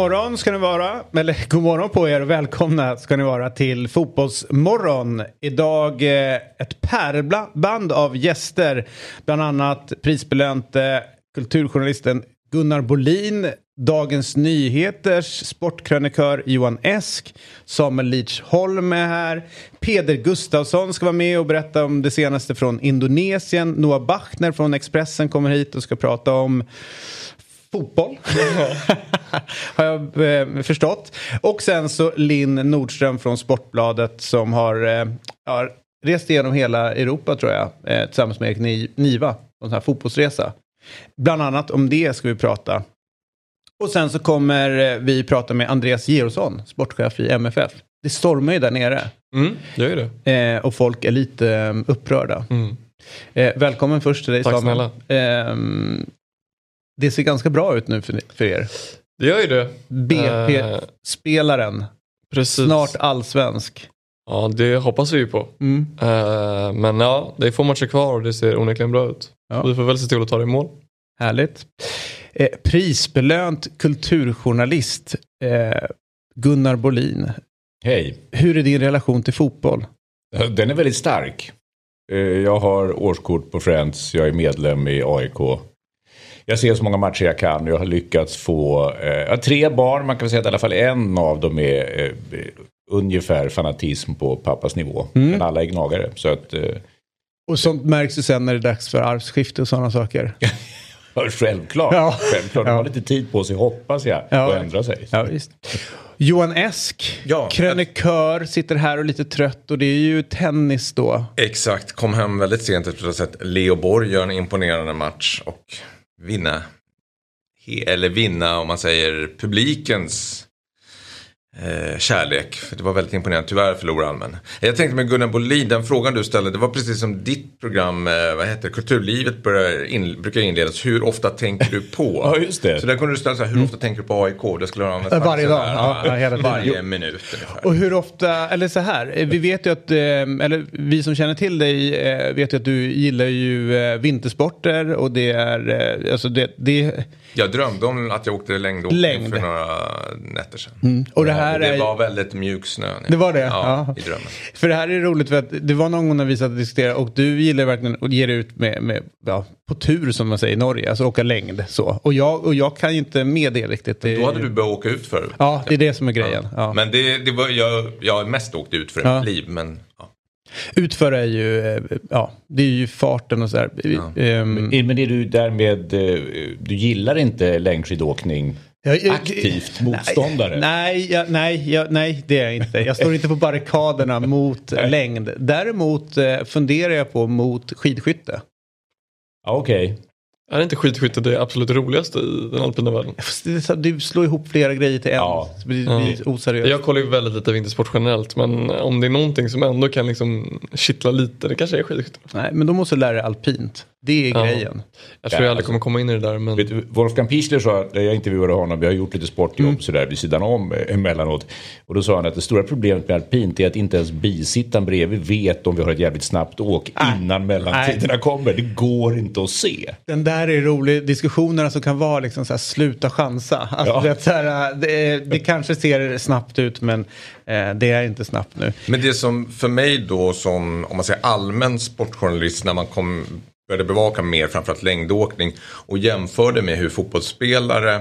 Morgon ska ni vara, eller god morgon på er och välkomna ska ni vara till Fotbollsmorgon. Idag eh, ett pärlband av gäster, bland annat prisbelönte kulturjournalisten Gunnar Bolin, Dagens Nyheters sportkrönikör Johan Esk, Samuel Lidsholm är här, Peder Gustafsson ska vara med och berätta om det senaste från Indonesien, Noah Bachner från Expressen kommer hit och ska prata om fotboll. har jag eh, förstått. Och sen så Linn Nordström från Sportbladet som har, eh, har rest igenom hela Europa tror jag. Eh, tillsammans med Erik Niva. På en sån här fotbollsresa. Bland annat om det ska vi prata. Och sen så kommer eh, vi prata med Andreas Georgsson, sportchef i MFF. Det stormar ju där nere. Mm, det gör det. Eh, och folk är lite eh, upprörda. Mm. Eh, välkommen först till dig Tack Samuel. Ehm, det ser ganska bra ut nu för, för er. Det gör ju det. BP-spelaren. Precis. Snart allsvensk. Ja, det hoppas vi ju på. Mm. Eh, men ja, det är få matcher kvar och det ser onekligen bra ut. Ja. Vi får väl se till att ta det i mål. Härligt. Eh, prisbelönt kulturjournalist eh, Gunnar Bolin. Hej. Hur är din relation till fotboll? Den är väldigt stark. Eh, Jag har årskort på Friends, jag är medlem i AIK. Jag ser så många matcher jag kan. Jag har lyckats få eh, jag har tre barn, man kan väl säga att i alla fall en av dem är eh, ungefär fanatism på pappas nivå. Mm. Men alla är gnagare. Så att, eh, Och sånt märks ju sen när det är dags för arvsskifte och sådana saker. självklart. Ja. självklart. De Ja. har lite tid på sig hoppas jag Ja. att ändra sig. Ja, visst. Johan Esk, Ja. krönikör, sitter här och är lite trött och det är ju tennis då. Exakt, kom hem väldigt sent efter att ha sett Leo Borg göra en imponerande match och vinna. Eller vinna om man säger publikens eh, kärlek. För det var väldigt imponerande, tyvärr förlorade han men. Jag tänkte med Gunnar Bolin, den frågan du ställde, det var precis som ditt program, eh, vad heter det, Kulturlivet börjar in, brukar inledas. Hur ofta tänker du på? Ja, just det. Så där kunde du ställa så här, hur ofta tänker du på AIK? Det skulle ha använt Varje så dag, ja, ja, hela tiden. Varje minut ungefär. Och hur ofta, eller så här, eh, vi vet ju att, eh, eller vi som känner till dig eh, vet ju att du gillar ju eh, vintersporter och det är, eh, alltså det, det Jag drömde om att jag åkte längdåkning Längd. för några nätter sedan. och det här det är, var väldigt mjuk snö. Det var det? Ja, Ja. i drömmen. för det här är roligt för att det var någon gång när vi satt och diskuterade och du gillar verkligen att ge dig ut med, med ja, på tur som man säger i Norge, alltså åka längd så. Och jag, och jag kan ju inte med det riktigt. Det, Då hade du börjat åka ut förut. Ja, det är det som är grejen. Ja. Men det, det var, jag, jag har mest åkt ut för Ja. mitt liv. Men, ja. Utför är ju, eh, ja, det är ju farten och så här. Ehm, Men är du därmed, eh, du gillar inte längdskidåkning Jag- jag- aktivt motståndare? Nej, jag, nej, jag, nej, det är jag inte. Jag står inte på barrikaderna mot längd. Däremot eh, funderar jag på mot skidskytte. Okej. Är inte skidskytte det absolut roligaste i den alpina världen? Du slår ihop flera grejer till en. Ja. Så det blir, lite oseriöst. Jag kollar ju väldigt lite vintersport generellt men om det är någonting som ändå kan liksom kittla lite det kanske är skidskytte. Nej, men då måste du lära dig alpint. Det är Ja. grejen. Jag tror Ja, jag aldrig alltså- kommer komma in i det där men Vet Wolfgang Pichler sa, när jag intervjuade honom, vi har gjort lite sportjobb Mm. sådär vid sidan om eh, emellanåt. Och då sa han att det stora problemet med alpint är att inte ens bisittaren bredvid vet om vi har ett jävligt snabbt åk innan mellantiderna kommer. Det går inte att se. Den där är rolig. Diskussionerna som kan vara liksom så här, sluta chansa. Alltså, Ja. det, så här, det, det kanske ser snabbt ut men eh, det är inte snabbt nu. men det som för mig då som, om man säger allmän sportjournalist när man kom, började bevaka mer framförallt längdåkning och jämförde med hur fotbollsspelare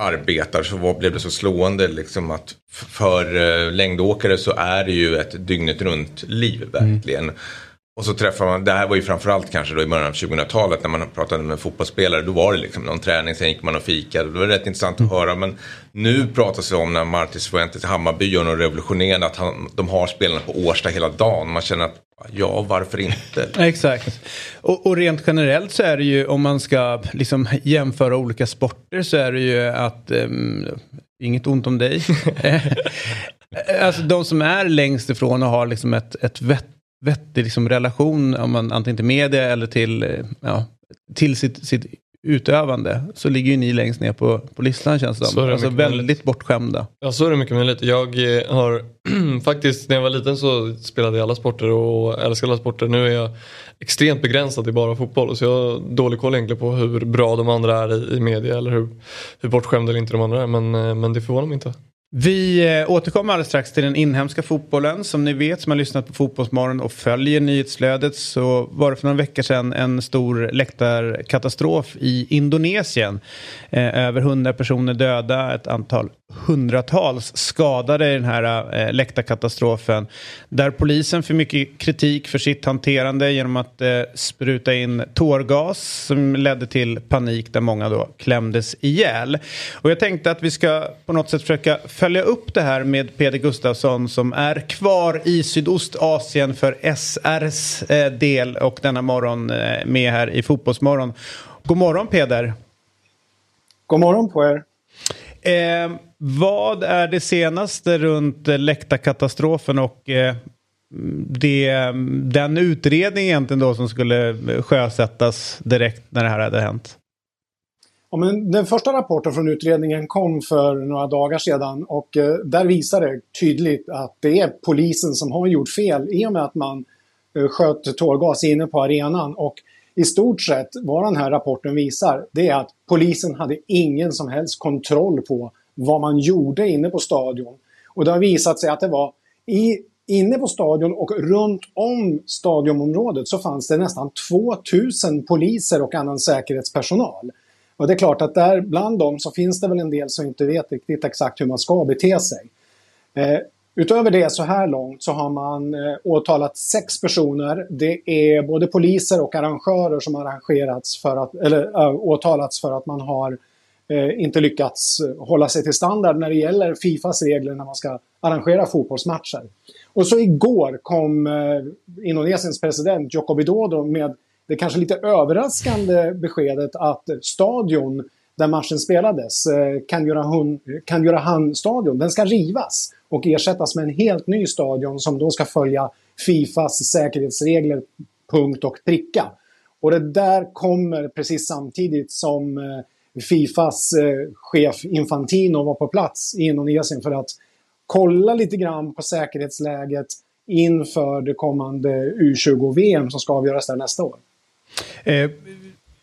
arbetar så var, blev det så slående liksom att för eh, längdåkare så är det ju ett dygnet runt liv verkligen. Och så träffar man, det här var ju framförallt kanske då i början av 2000-talet när man pratade med fotbollsspelare. Då var det liksom någon träning, sen gick man och fikade. Det var rätt intressant att höra. Men nu pratas det om när Martis Fuentes i Hammarby gör något revolutionerande. Att han, de har spelarna på Årsta hela dagen. Man känner att ja, varför inte? Exakt. Och, och, rent generellt så är det ju om man ska liksom jämföra olika sporter så är det ju att um, Inget ont om dig. alltså de som är längst ifrån och har liksom ett, ett vett, vettig liksom relation, om man, antingen till media eller till, eh, ja, till sitt, sitt utövande så ligger ju ni längst ner på, på listan känns det som. Alltså väldigt möjligt. bortskämda. Ja så är det mycket möjligt. Jag eh, har faktiskt när jag var liten så spelade jag alla sporter och älskade alla sporter. Nu är jag extremt begränsad i bara fotboll så jag har dålig koll egentligen på hur bra de andra är i, i media eller hur, hur bortskämda eller inte de andra är men, eh, men det förvånar mig inte. Vi eh, återkommer alldeles strax till den inhemska fotbollen. Som ni vet som har lyssnat på Fotbollsmorgon och följer nyhetsflödet så var det för några veckor sedan en stor läktarkatastrof i Indonesien. Eh, över hundra personer döda, ett antal hundratals skadade i den här eh, läktarkatastrofen. Där polisen fick mycket kritik för sitt hanterande genom att eh, spruta in tårgas som ledde till panik där många då klämdes ihjäl. Och jag tänkte att vi ska på något sätt försöka följa upp det här med Peder Gustafsson som är kvar i Sydostasien för SRs eh, del och denna morgon eh, med här i Fotbollsmorgon. God morgon Peder! God morgon på er! Vad är det senaste runt eh, läktarkatastrofen och eh, det, den utredning egentligen då som skulle eh, sjösättas direkt när det här hade hänt? Ja, men den första rapporten från utredningen kom för några dagar sedan och eh, där visar det tydligt att det är polisen som har gjort fel i och med att man eh, sköt tårgas inne på arenan. Och i stort sett vad den här rapporten visar det är att polisen hade ingen som helst kontroll på vad man gjorde inne på stadion. Och det har visat sig att det var i, inne på stadion och runt om stadionområdet så fanns det nästan 2000 poliser och annan säkerhetspersonal. Och det är klart att där bland dem så finns det väl en del som inte vet riktigt exakt hur man ska bete sig. Eh, utöver det så här långt så har man eh, åtalat sex personer. Det är både poliser och arrangörer som har arrangerats för att, eller äh, åtalats för att man har eh, Eh, inte lyckats hålla sig till standard när det gäller Fifas regler när man ska arrangera fotbollsmatcher. Och så igår kom eh, Indonesiens president Joko Widodo med det kanske lite överraskande beskedet att stadion där matchen spelades, eh, han stadion den ska rivas och ersättas med en helt ny stadion som då ska följa Fifas säkerhetsregler punkt och pricka. Och det där kommer precis samtidigt som eh, Fifas eh, chef Infantino var på plats i Indonesien för att kolla lite grann på säkerhetsläget inför det kommande U20-VM som ska avgöras där nästa år. Eh,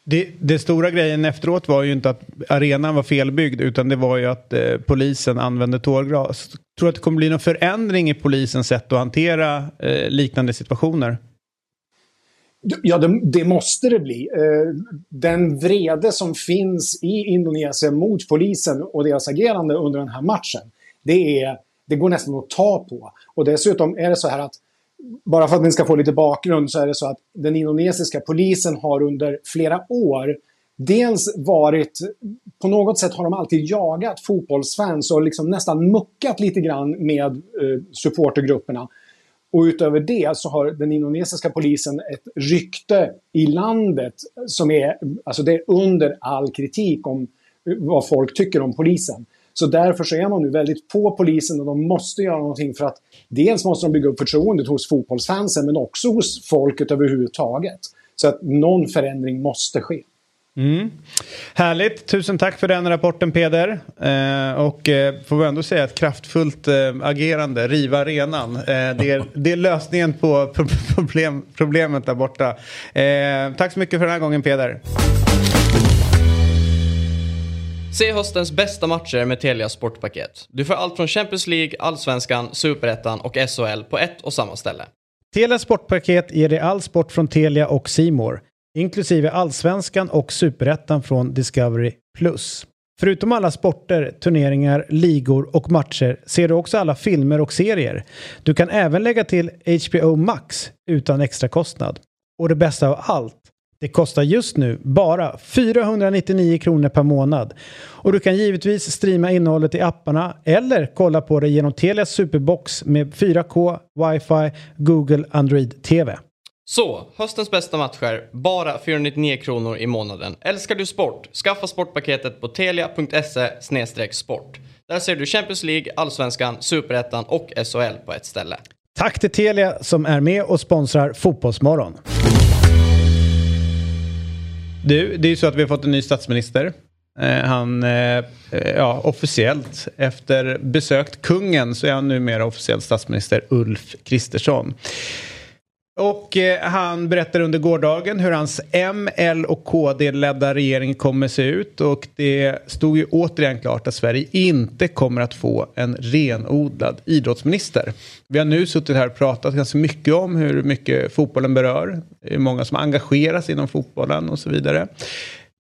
det, det, stora grejen efteråt var ju inte att arenan var felbyggd utan det var ju att eh, polisen använde tårgas. Tror du att det kommer bli någon förändring i polisens sätt att hantera eh, liknande situationer? Ja, det, det, måste det bli. Eh, den vrede som finns i Indonesien mot polisen och deras agerande under den här matchen, det, är, det går nästan att ta på. Och dessutom är det så här att bara för att ni ska få lite bakgrund så är det så att den indonesiska polisen har under flera år dels varit, på något sätt har de alltid jagat fotbollsfans och liksom nästan muckat lite grann med eh, supportergrupperna. Och utöver det så har den indonesiska polisen ett rykte i landet som är, alltså det är under all kritik om vad folk tycker om polisen. Så därför så är man nu väldigt på polisen och de måste göra någonting för att dels måste de bygga upp förtroendet hos fotbollsfansen men också hos folket överhuvudtaget. Så att någon förändring måste ske. Mm. Härligt, tusen tack för den rapporten Peder. Eh, och eh, får vi ändå säga ett kraftfullt eh, agerande, riva arenan. Eh, det, är, det är lösningen på problem, problemet där borta. Eh, tack så mycket för den här gången Peder. Se höstens bästa matcher med Telia Sportpaket. Du får allt från Champions League, Allsvenskan, Superettan och SHL på ett och samma ställe. Telia Sportpaket ger dig all sport från Telia och Simor, inklusive Allsvenskan och Superettan från Discovery+. Förutom alla sporter, turneringar, ligor och matcher ser du också alla filmer och serier. Du kan även lägga till HBO Max utan extra kostnad. Och det bästa av allt, det kostar just nu bara 499 kronor per månad. Och du kan givetvis streama innehållet i apparna eller kolla på det genom Telias Superbox med 4K, wifi, Google Android TV. Så, höstens bästa matcher, bara 499 kronor i månaden. Älskar du sport? Skaffa sportpaketet på telia.se sport. Där ser du Champions League, Allsvenskan, Superettan och SHL på ett ställe. Tack till Telia som är med och sponsrar Fotbollsmorgon. Du, det är ju så att vi har fått en ny statsminister. Eh, han, eh, ja, officiellt, efter besökt kungen så är han numera officiellt statsminister Ulf Kristersson. Och eh, han berättade under gårdagen hur hans M, L och KD-ledda regering kommer se ut. Och det stod ju återigen klart att Sverige inte kommer att få en renodlad idrottsminister. Vi har nu suttit här och pratat ganska mycket om hur mycket fotbollen berör. Hur många som engageras inom fotbollen och så vidare.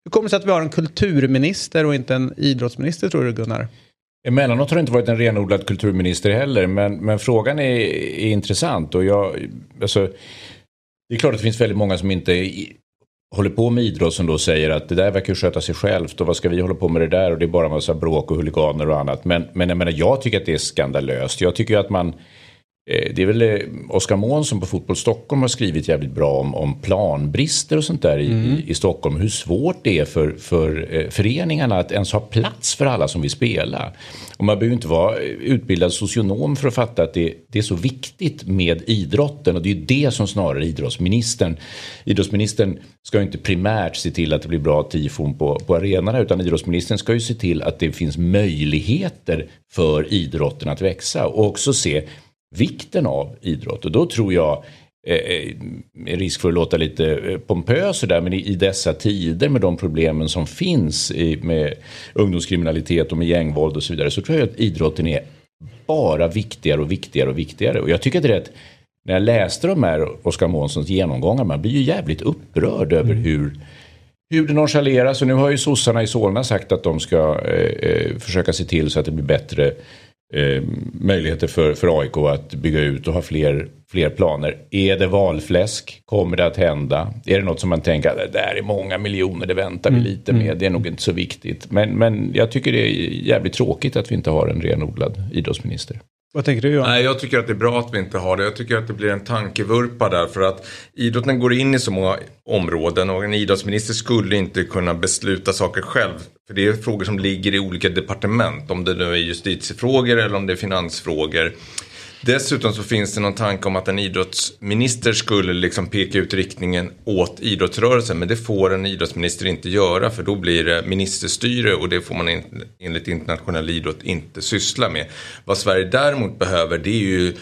Hur kommer det sig att vi har en kulturminister och inte en idrottsminister tror du Gunnar? Emellanåt har det inte varit en renodlad kulturminister heller, men, men frågan är, är intressant. Och jag, alltså, det är klart att det finns väldigt många som inte i, håller på med idrott som då säger att det där verkar sköta sig självt och vad ska vi hålla på med det där och det är bara en massa bråk och huliganer och annat. Men, men jag, menar, jag tycker att det är skandalöst. Jag tycker att man det är väl eh, Oskar Månsson på Fotboll Stockholm har skrivit jävligt bra om, om planbrister och sånt där i, mm. i, i, Stockholm. Hur svårt det är för, för eh, föreningarna att ens ha plats för alla som vill spela. Och man behöver inte vara utbildad socionom för att fatta att det, det är så viktigt med idrotten. Och det är ju det som snarare idrottsministern. Idrottsministern ska ju inte primärt se till att det blir bra tifon på, på arenorna. Utan idrottsministern ska ju se till att det finns möjligheter för idrotten att växa. Och också se vikten av idrott. Och då tror jag, eh, eh, risk för att låta lite eh, pompös där, men i, dessa tider med de problemen som finns med ungdomskriminalitet och med gängvåld och så vidare, så tror jag att idrotten är bara viktigare och viktigare och viktigare. Och jag tycker att det är rätt, när jag läste de här Oskar Månssons genomgångar, man blir ju jävligt upprörd över mm. hur hur det nonchaleras och nu har ju sossarna i Solna sagt att de ska eh, försöka se till så att det blir bättre eh, möjligheter för, för AIK att bygga ut och ha fler, fler planer. Är det valfläsk? Kommer det att hända? Är det något som man tänker att det där är många miljoner, det väntar vi mm, lite med, mm. det är nog inte så viktigt. Men, men jag tycker det är jävligt tråkigt att vi inte har en renodlad idrottsminister. Vad tänker du Johan? Nej, jag tycker att det är bra att vi inte har det. Jag tycker att det blir en tankevurpa där. För att idrotten går in i så många områden och en idrottsminister skulle inte kunna besluta saker själv. För det är frågor som ligger i olika departement. Om det nu är justitiefrågor eller om det är finansfrågor. Dessutom så finns det någon tanke om att en idrottsminister skulle liksom peka ut riktningen åt idrottsrörelsen. Men det får en idrottsminister inte göra för då blir det ministerstyre och det får man enligt internationell idrott inte syssla med. Vad Sverige däremot behöver det är ju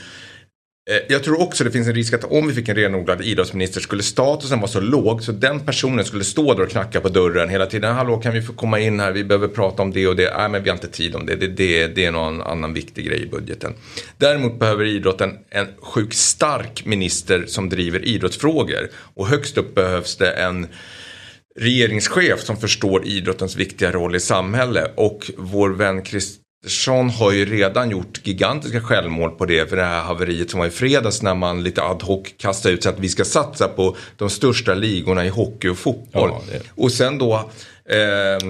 Eh, jag tror också det finns en risk att om vi fick en renodlad idrottsminister skulle statusen vara så låg så den personen skulle stå där och knacka på dörren hela tiden. Hallå kan vi få komma in här, vi behöver prata om det och det. Nej men vi har inte tid om det, det, det, det är någon annan viktig grej i budgeten. Däremot behöver idrotten en sjukt stark minister som driver idrottsfrågor. Och högst upp behövs det en regeringschef som förstår idrottens viktiga roll i samhället. Och vår vän Christ Andersson har ju redan gjort gigantiska självmål på det för det här haveriet som var i fredags när man lite ad hoc kastade ut sig att vi ska satsa på de största ligorna i hockey och fotboll. Ja, och sen då... Eh,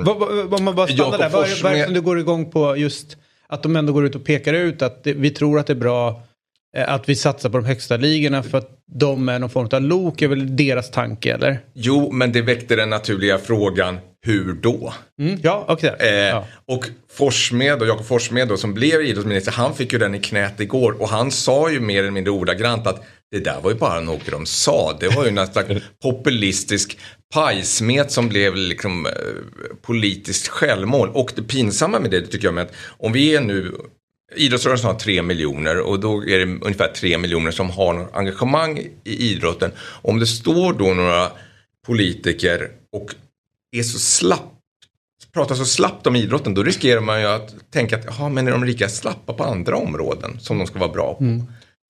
Om man bara stannar där, vad är, vad är det som du går igång på just att de ändå går ut och pekar ut att det, vi tror att det är bra eh, att vi satsar på de högsta ligorna för att de är någon form av lok, är väl deras tanke eller? Jo, men det väckte den naturliga frågan, hur då? Mm, ja, okay. Eh, ja. Och Forssmed och Jakob Forssmed då, som blev idrottsminister, han fick ju den i knät igår och han sa ju mer eller mindre ordagrant att det där var ju bara något de sa. Det var ju slags populistisk pajsmet som blev liksom eh, politiskt självmål. Och det pinsamma med det, det tycker jag med att om vi är nu Idrottsrörelsen har tre miljoner och då är det ungefär tre miljoner som har engagemang i idrotten. Om det står då några politiker och är så slapp pratar så slappt om idrotten då riskerar man ju att tänka att jaha, men är de lika slappa på andra områden som de ska vara bra på? Mm.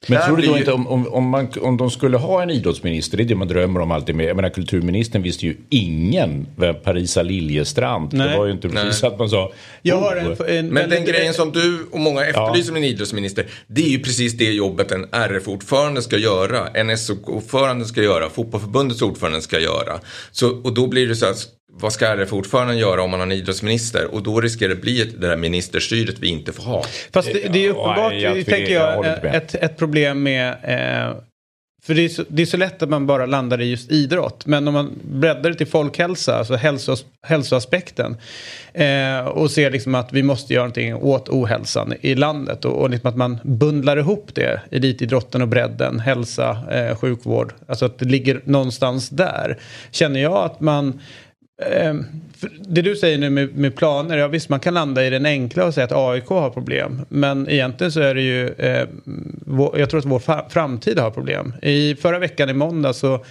Men tror du då inte om, om, om, man, om de skulle ha en idrottsminister, det är det man drömmer om alltid med. Jag menar kulturministern visste ju ingen vem Parisa Liljestrand. Nej. Det var ju inte precis att man sa. Jag har "Oh." en, en Men den väldigt- grejen som du och många efterlyser med en idrottsminister, det är ju precis det jobbet en RF-ordförande ska göra, en SOK-ordförande ska göra, fotbollförbundets ordförande ska göra. Så, och då blir det så att vad ska RF-ordföranden göra om man har en idrottsminister? Och då riskerar det bli ett, det där ministerstyret vi inte får ha. Fast det, det är Ja, uppenbart, jag tycker- tänker jag jag, ett, ett problem med... Eh, för det är, så, det är så lätt att man bara landar i just idrott. Men om man breddar det till folkhälsa, alltså hälsos, hälsoaspekten. Eh, och ser liksom att vi måste göra någonting åt ohälsan i landet. Och, och liksom att man bundlar ihop det, elitidrotten och bredden, hälsa, eh, sjukvård. Alltså att det ligger någonstans där. Känner jag att man... Ehm, det du säger nu med, med planer, ja visst man kan landa i den enkla och säga att AIK har problem. Men egentligen så är det ju, eh, vår, jag tror att vår framtid har problem. I förra veckan i måndag så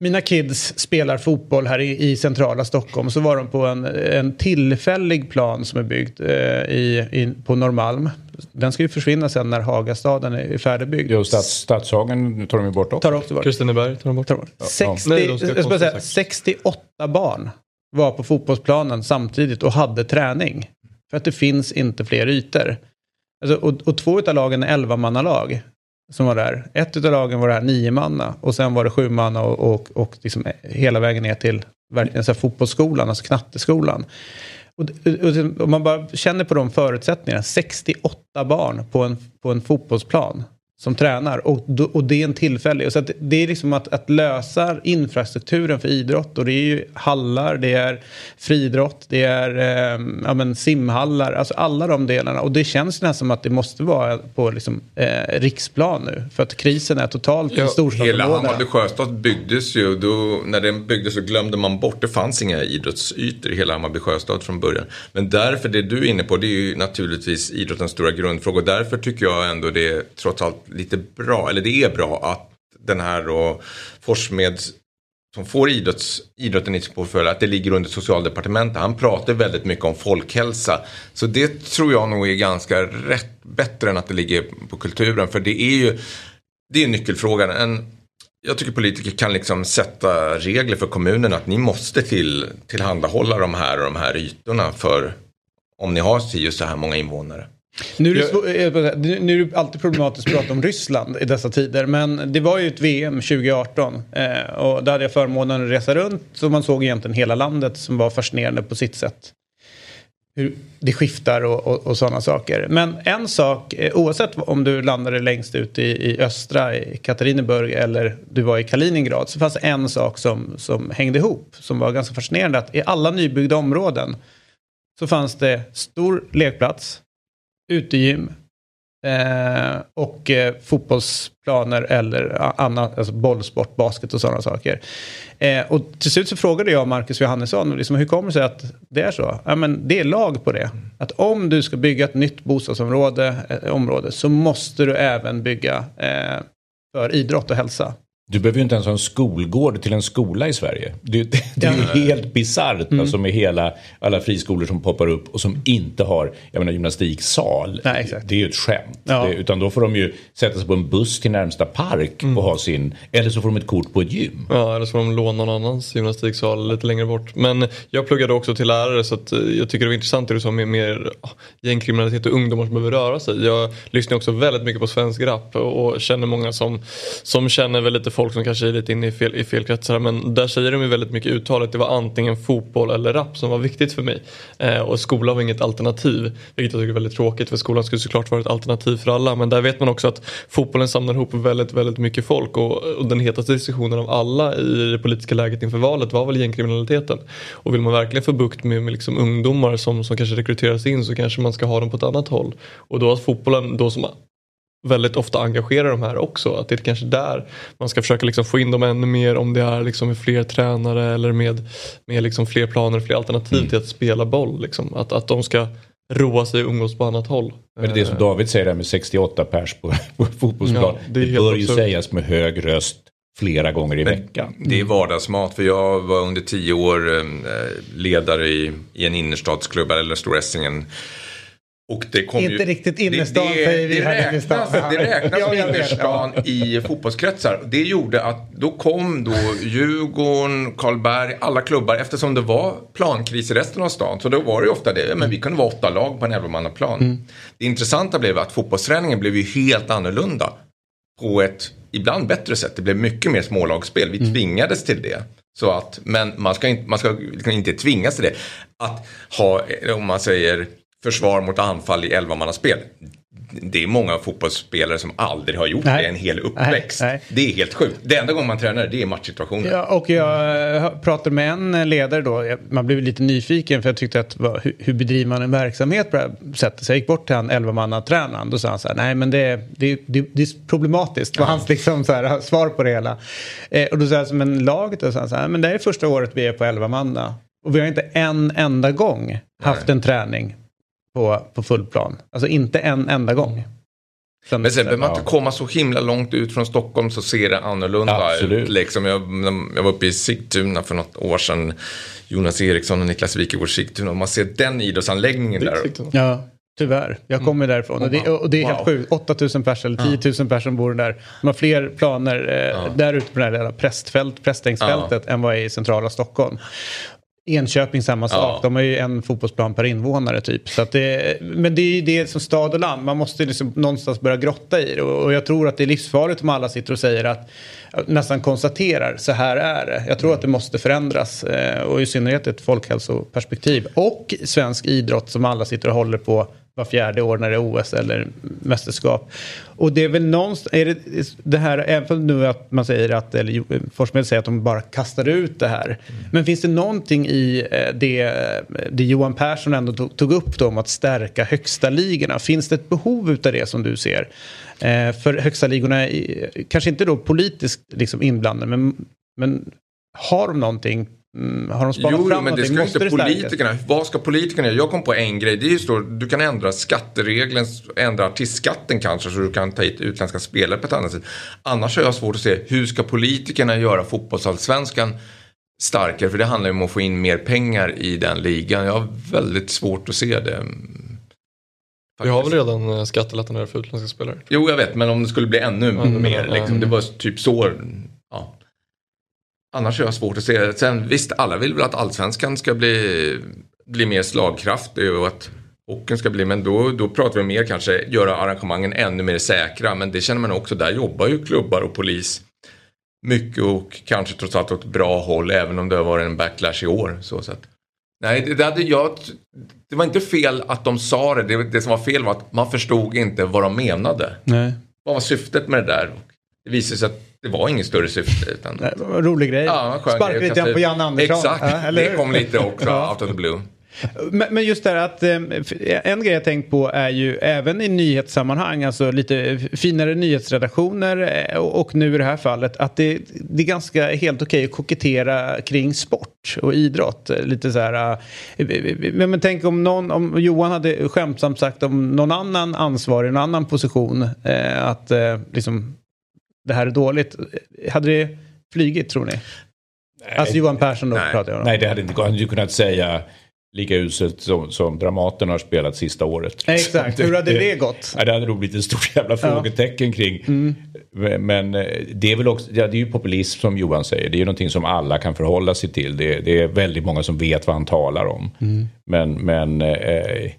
mina kids spelar fotboll här i, i centrala Stockholm. Så var de på en, en tillfällig plan som är byggd eh, i, i, på Norrmalm. Den ska ju försvinna sen när Hagastaden är färdigbyggd. Jo, stats, Stadshagen tar de ju bort också. Tar också bort. Kristineberg tar de bort. Tar bort. 60, Nej, de ska jag ska bara säga, konstigt 68 barn var på fotbollsplanen samtidigt och hade träning. För att det finns inte fler ytor. Alltså, och, och två av lagen är 11-mannalag som var där. Ett av lagen var det här 9-manna och sen var det 7-manna och, och, och liksom hela vägen ner till verkligen så här fotbollsskolan, alltså knatteskolan. Och, och, och man bara känner på de förutsättningarna. 68 barn på en, på en fotbollsplan som tränar och, och det är en tillfällig. Så att det är liksom att, att lösa infrastrukturen för idrott och det är ju hallar, det är friidrott, det är eh, ja, men simhallar, alltså alla de delarna. Och det känns nästan som att det måste vara på liksom, eh, riksplan nu för att krisen är totalt i Hela storstadsområdena. Hammarby sjöstad byggdes ju, då, när den byggdes så glömde man bort, det fanns inga idrottsytor i hela Hammarby sjöstad från början. Men därför, det du är inne på, det är ju naturligtvis idrottens stora grundfråga. Och därför tycker jag ändå det är trots allt lite bra, eller det är bra att den här då Forsmed som får idrotts, idrotten i sin portfölj, att det ligger under socialdepartementet. Han pratar väldigt mycket om folkhälsa. Så det tror jag nog är ganska rätt, bättre än att det ligger på kulturen. För det är ju, det är nyckelfrågan. En, jag tycker politiker kan liksom sätta regler för kommunerna att ni måste till, tillhandahålla de här och de här ytorna för om ni har si så här många invånare. Nu är, det eh, nu är det alltid problematiskt att prata om Ryssland i dessa tider. Men det var ju ett VM 2018. Eh, och där hade jag förmånen att resa runt. Så man såg egentligen hela landet som var fascinerande på sitt sätt. Hur det skiftar och, och, och sådana saker. Men en sak, eh, oavsett om du landade längst ut i, i östra, i Katarineburg eller du var i Kaliningrad. Så fanns en sak som, som hängde ihop. Som var ganska fascinerande. Att i alla nybyggda områden så fanns det stor lekplats utegym eh, och eh, fotbollsplaner eller annat, alltså bollsport, basket och sådana saker. Eh, och till slut så frågade jag Marcus Johannesson, liksom, hur kommer det sig att det är så? Ja, men det är lag på det. Att om du ska bygga ett nytt bostadsområde eh, område, så måste du även bygga eh, för idrott och hälsa. Du behöver ju inte ens ha en skolgård till en skola i Sverige. Det, det, det är ju helt bisarrt Mm. alltså med hela, alla friskolor som poppar upp och som inte har jag menar, gymnastiksal. Nej. Det är ju ett skämt. Ja. Det, utan då får de ju sätta sig på en buss till närmsta park Mm. och ha sin, eller så får de ett kort på ett gym. Ja, eller så får de låna någon annans gymnastiksal lite längre bort. Men jag pluggade också till lärare så eh, jag tycker det var intressant det du sa med mer ah, gängkriminalitet och ungdomar som behöver röra sig. Jag lyssnar också väldigt mycket på svensk rap och och känner många som, som känner väl lite folk som kanske är lite inne i fel, i fel kretsar. Men där säger de ju väldigt mycket uttalet. Det var antingen fotboll eller rap som var viktigt för mig. Eh, och skolan var inget alternativ. Vilket jag tycker är väldigt tråkigt för skolan skulle såklart vara ett alternativ för alla. Men där vet man också att fotbollen samlar ihop väldigt, väldigt mycket folk. Och, och den hetaste diskussionen av alla i det politiska läget inför valet var väl gängkriminaliteten. Och vill man verkligen få bukt med, med liksom ungdomar som, som kanske rekryteras in så kanske man ska ha dem på ett annat håll. Och då har fotbollen då som väldigt ofta engagerar de här också. Att det är kanske där man ska försöka liksom få in dem ännu mer om det är liksom med fler tränare eller med, med liksom fler planer, fler alternativ till att spela boll. Liksom. Att, att de ska roa sig och umgås på annat håll. Men det är det som David säger där med 68 pers på, på fotbollsplan. Ja, det det bör ju sägas med hög röst flera gånger i veckan. Det är vardagsmat för jag var under tio år eh, ledare i, i en innerstadsklubb, eller Stor Essingen. Och det kom Inte ju, riktigt innerstan, det, säger vi det, det här räknas, det räknas som innerstan i fotbollskretsar. Det gjorde att då kom då Djurgården, Karlberg, alla klubbar eftersom det var plankris i resten av stan. Så då var det ju ofta det, men vi kunde vara åtta lag på en elvamannaplan. Mm. Det intressanta blev att fotbollsträningen blev ju helt annorlunda. På ett ibland bättre sätt. Det blev mycket mer smålagsspel. Mm. Vi tvingades till det. Så att, men man ska, inte, man ska liksom inte tvingas till det. Att ha, om man säger försvar mot anfall i elvamannaspel. Det är många fotbollsspelare som aldrig har gjort Nej. det en hel uppväxt. Nej, nej. Det är helt sjukt. Det enda gången man tränar det är matchsituationer. Ja, och jag eh, pratade med en ledare då. Man blev lite nyfiken för jag tyckte att hur, bedriver man en verksamhet på det här sättet? Så jag gick bort till han 11-mannatränaren. Då sa han så här, nej men det, det, det, det är problematiskt. var hans liksom så här, svar på det hela. Eh, och då sa jag, som en laget, då sa han så här, men det här är första året vi är på 11-manna. Och vi har inte en enda gång haft en träning på, på full plan. Alltså inte en enda gång. Sen- Men sen behöver man ja. inte komma så himla långt ut från Stockholm så ser det annorlunda Absolut. ut. Liksom jag, jag var uppe i Sigtuna för något år sedan. Jonas Eriksson och Niklas Wikegård Sigtuna. Och man ser den idrottsanläggningen där. Ja, tyvärr. Jag kommer därifrån. Och det, och det är helt Wow. sjukt. 8000 personer eller 10 000 personer bor där. De har fler planer eh, där ute på det här lilla prästfält, prästängsfältet än vad är i centrala Stockholm. Enköping samma sak. Ja. De har ju en fotbollsplan per invånare typ. Så det, men det är ju det som stad och land. Man måste liksom någonstans börja grotta i det. Och, jag tror att det är livsfarligt om alla sitter och säger att nästan konstaterar så här är det. Jag tror att det måste förändras. Eh, och i synnerhet ett folkhälsoperspektiv. Och svensk idrott som alla sitter och håller på var fjärde år när det är OS eller mästerskap. Och det är väl någonstans, är det, det här, även nu att man säger att, eller Forssmed säger att de bara kastar ut det här. Men finns det någonting i eh, det, det Johan Persson ändå tog, tog upp då om att stärka högsta ligorna? Finns det ett behov utav det som du ser? Eh, för högsta ligorna, är, kanske inte då politiskt liksom inblandade, men, men har de någonting? Mm, har de spanat Jo, fram men det ska Måste inte stärkas? politikerna. Vad ska politikerna göra? Jag kom på en grej. Det är ju så, du kan ändra skatteregeln, ändra artistskatten kanske så du kan ta hit utländska spelare på ett annat sätt. Annars har jag svårt att se hur ska politikerna göra fotbollsallsvenskan starkare? För det handlar ju om att få in mer pengar i den ligan. Jag har väldigt svårt att se det. Vi har väl redan eh, skattelättnader för utländska spelare. Jo, jag vet, men om det skulle bli ännu Mm. mer. Mm. Liksom, det var typ så. Ja. Annars har jag svårt att se det. Sen visst, alla vill väl att allsvenskan ska bli, bli mer slagkraftig och att hockeyn ska bli, men då, då pratar vi mer kanske göra arrangemangen ännu mer säkra. Men det känner man också, där jobbar ju klubbar och polis mycket och kanske trots allt åt ett bra håll, även om det har varit en backlash i år. Så sätt. Nej, det, det, hade jag, det var inte fel att de sa det. det. Det som var fel var att man förstod inte vad de menade. Nej. Vad var syftet med det där? Det visade sig att det var inget större syfte. Utan... Nej, rolig grej. Ja, en skön Sparka grej att lite på. Janne Andersson. Exakt, Ja, det kom lite också Ja. out of the blue. Men, just det här att eh, en grej jag tänkt på är ju även i nyhetssammanhang, alltså lite finare nyhetsredaktioner eh, och, nu i det här fallet att det, det är ganska helt okej att kokettera kring sport och idrott. Eh, Lite så här, men, tänk om någon, om Johan hade skämtsamt sagt om någon annan ansvarig, en annan position att liksom det här är dåligt. Hade det flygit tror ni? Alltså Johan Persson då Nej. pratar jag om. Nej, det hade inte gått. Han hade ju kunnat säga lika uselt som, som Dramaten har spelat sista året. Exakt, hur hade det gått? Ja, det hade nog blivit ett stort jävla frågetecken kring. Men- Men eh, det är väl också, ja, det är ju populism som Johan säger. Det är ju någonting som alla kan förhålla sig till. Det, det är väldigt många som vet vad han talar om. Men, men eh,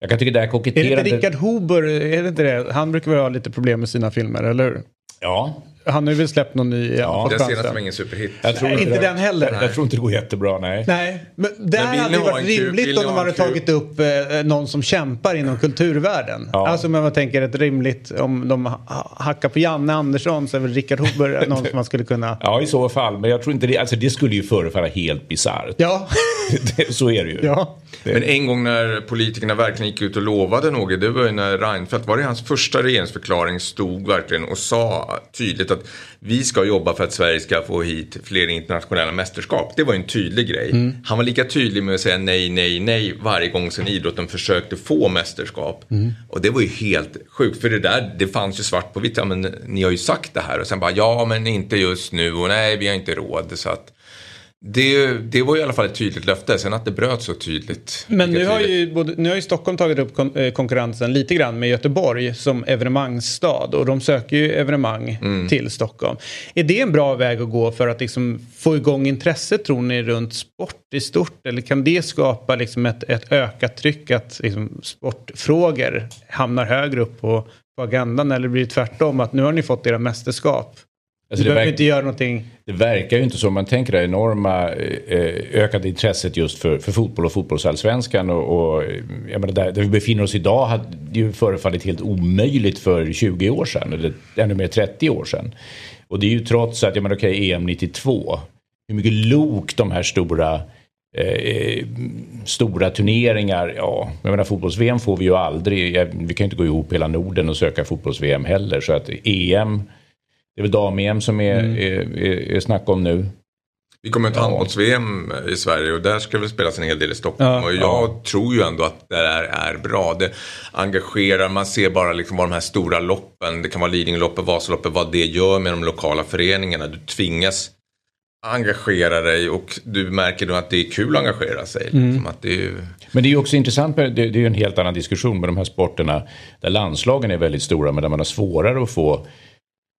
jag kan tycka det här Är det inte Richard Huber, är det inte det? Han brukar väl ha lite problem med sina filmer, eller hur? Ja, han har ju väl släppt någon ny Ja, Den senaste var ingen superhit. jag tror Nej, inte det, den heller. Jag tror inte det går jättebra, nej. Nej, men det Men hade ju varit kul- rimligt om de hade tagit upp eh, någon som kämpar inom kulturvärlden. Ja. Alltså men man tänker ett rimligt, om de ha- hackar på Janne Andersson så är väl Richard Huber någon som man skulle kunna... Ja, i så fall. Men jag tror inte det, alltså det skulle ju förefalla helt bisarrt. Ja, Det- så är det ju. ja. Men en gång när politikerna verkligen gick ut och lovade något, det var ju när Reinfeldt, var det hans första regeringsförklaring, stod verkligen och sa tydligt att vi ska jobba för att Sverige ska få hit fler internationella mästerskap. Det var en tydlig grej. Han var lika tydlig med att säga nej, nej, nej varje gång sedan idrotten försökte få mästerskap. Och det var ju helt sjukt, för det där, det fanns ju svart på vitt, ja men ni har ju sagt det här och sen bara ja men inte just nu och nej vi har inte råd så att Det, det var i alla fall ett tydligt löfte. Sen att det bröt så tydligt. Men nu har, ju både, nu har ju Stockholm tagit upp eh, konkurrensen lite grann med Göteborg som evenemangsstad. Och de söker ju evenemang mm. till Stockholm. Är det en bra väg att gå för att liksom få igång intresset tror ni runt sport i stort? Eller kan det skapa liksom ett, ett ökat tryck att liksom sportfrågor hamnar högre upp på, på agendan? Eller blir det tvärtom att nu har ni fått era mästerskap? Alltså du behöver inte göra någonting. Det verkar ju inte så. Man tänker det enorma eh, ökade intresset just för, för fotboll och fotbollsallsvenskan. Och, och jag menar, där, där vi befinner oss idag hade ju förefallit helt omöjligt för 20 år sedan. Eller ännu mer 30 år sedan. Och det är ju trots att, jag menar okej, okay, EM 92. Hur mycket lok de här stora Eh, stora turneringar, ja, jag menar fotbolls-VM får vi ju aldrig. Vi kan ju inte gå ihop hela Norden och söka fotbolls-VM heller. Så att EM det är väl dam-EM som är, mm. är, är, är snack om nu. Vi kommer till handbolls-VM i Sverige och där ska det spelas en hel del i Stockholm. Ja, och jag ja. tror ju ändå att det där är bra. Det engagerar, man ser bara liksom vad de här stora loppen, det kan vara Lidingöloppet, Vasaloppet, vad det gör med de lokala föreningarna. Du tvingas engagera dig och du märker då att det är kul att engagera sig. Mm. Liksom att det är... Men det är ju också intressant, det är ju en helt annan diskussion med de här sporterna där landslagen är väldigt stora men där man har svårare att få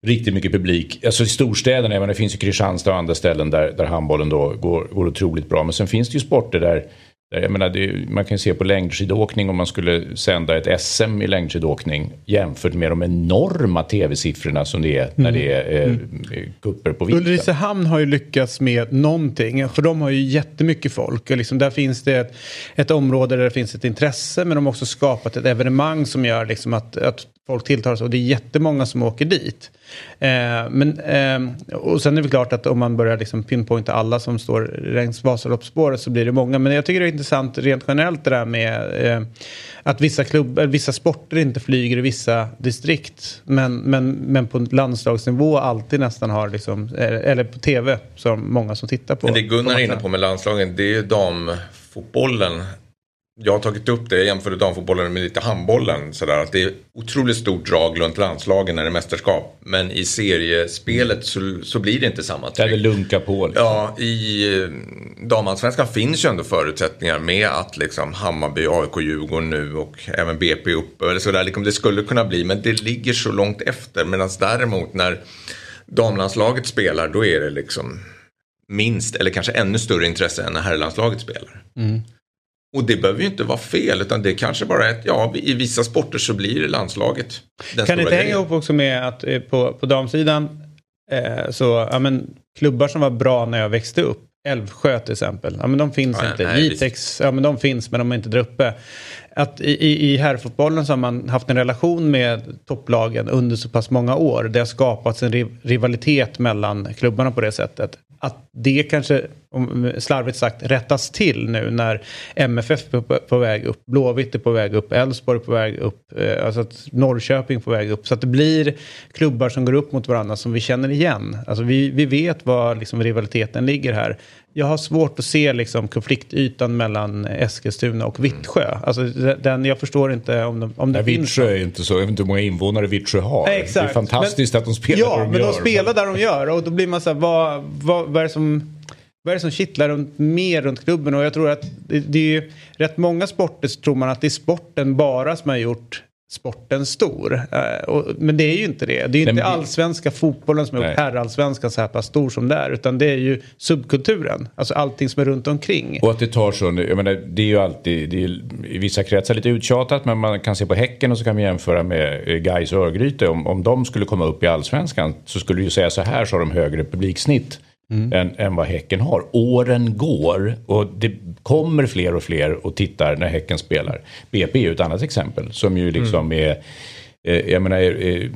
riktigt mycket publik. Alltså i storstäderna, men det finns ju Kristianstad och andra ställen där, där handbollen då går, går otroligt bra. Men sen finns det ju sporter där, där jag menar, det, man kan se på längdskidåkning om man skulle sända ett SM i längdskidåkning jämfört med de enorma tv-siffrorna som det är mm. när det är eh, mm. kupper på vintern. Ulricehamn har ju lyckats med någonting, för de har ju jättemycket folk. Och liksom där finns det ett, ett område där det finns ett intresse men de har också skapat ett evenemang som gör liksom att, att folk tilltalas och det är jättemånga som åker dit. Eh, men, eh, och sen är det klart att om man börjar liksom pinpointa alla som står längs Vasaloppsspåret så blir det många. Men jag tycker det är intressant rent generellt det där med eh, att vissa, klubbar, vissa sporter inte flyger i vissa distrikt. Men, men, men på landslagsnivå alltid nästan har, liksom, eh, eller på tv, så många som tittar på. Men det Gunnar är inne på med landslagen, det är ju damfotbollen jag har tagit upp det, jag jämförde damfotbollen med lite handbollen. Sådär, att det är otroligt stort drag runt landslagen när det är mästerskap. Men i seriespelet så, så blir det inte samma tryck. Där det lunkar på. Liksom. Ja, i eh, damallsvenskan finns ju ändå förutsättningar med att liksom Hammarby, AIK, Djurgården nu och även BP uppe. Eller sådär, liksom det skulle kunna bli, men det ligger så långt efter. Medan däremot när damlandslaget spelar, då är det liksom minst eller kanske ännu större intresse än när herrlandslaget spelar. Mm. Och det behöver ju inte vara fel utan det kanske bara är att ja, i vissa sporter så blir det landslaget. Kan det inte hänga ihop också med att eh, på, på damsidan eh, så, ja men klubbar som var bra när jag växte upp Älvsjö till exempel. Ja, men de finns ja, inte. Vitex, ja, men de finns men de är inte där uppe. Att i, i, i herrfotbollen så har man haft en relation med topplagen under så pass många år. Det har skapats en rivalitet mellan klubbarna på det sättet att det kanske, slarvigt sagt, rättas till nu när MFF är på, väg upp, Blåvitt är på väg upp, Elfsborg är på väg upp, eh, alltså att Norrköping är på väg upp. Så att det blir klubbar som går upp mot varandra som vi känner igen. Alltså vi, vi vet var liksom rivaliteten ligger här. Jag har svårt att se liksom konfliktytan mellan Eskilstuna och Vittsjö. Alltså den, jag förstår inte om, de, om det Nej, finns. Vittsjö är inte så, jag vet inte hur många invånare Vittsjö har. Nej, exakt. Det är fantastiskt men, att de spelar ja, där de gör. Ja, men de spelar där de gör och då blir man så här, vad, vad, vad är det som vad är det som kittlar runt, mer runt klubben? Och jag tror att det, det är rätt många sporter så tror man att det är sporten bara som har gjort sporten stor. Och, men det är ju inte det. Det är ju inte allsvenska fotbollen som gjort herrallsvenskan så här pass stor som det är. Utan det är ju subkulturen. Alltså allting som är runt omkring. Och att det tar så. Jag menar, det är ju alltid det är, i vissa kretsar lite uttjatat. Men man kan se på Häcken och så kan man jämföra med eh, Gais och Örgryte. Om, om de skulle komma upp i allsvenskan så skulle du ju säga så här så har de högre publiksnitt mm. än, än vad Häcken har. Åren går och det kommer fler och fler och tittar när Häcken spelar. BP är ju ett annat exempel som ju liksom mm. är eh, jag menar, eh,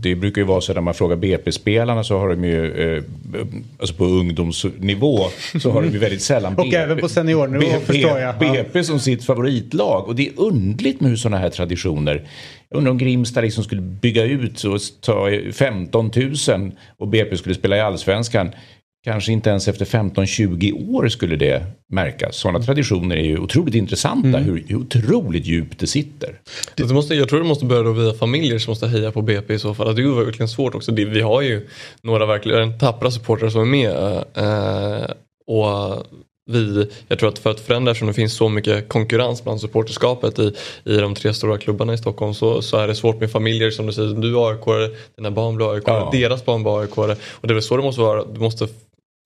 det brukar ju vara så när man frågar BP-spelarna så har de ju, eh, alltså på ungdomsnivå, så har de ju väldigt sällan BP. Och även på seniornivå BP, förstår jag. BP som sitt favoritlag. Och det är undligt med hur sådana här traditioner. Jag undrar om Grimsta liksom skulle bygga ut och ta 15 000 och BP skulle spela i allsvenskan kanske inte ens efter 15-20 år skulle det märkas. Sådana traditioner är ju otroligt intressanta, mm. hur, hur otroligt djupt det sitter. Det måste, jag tror det måste börja då via familjer som måste heja på BP i så fall. Det är verkligen svårt också. Det, vi har ju några verkligen tappra supportrar som är med. Uh, Och vi, jag tror att för att förändra eftersom det finns så mycket konkurrens bland supporterskapet i, i de tre stora klubbarna i Stockholm så, så är det svårt med familjer som du säger, du är AIK, dina barn blir AIK, ja. deras barn blir AIK och det är väl så det måste vara. Du måste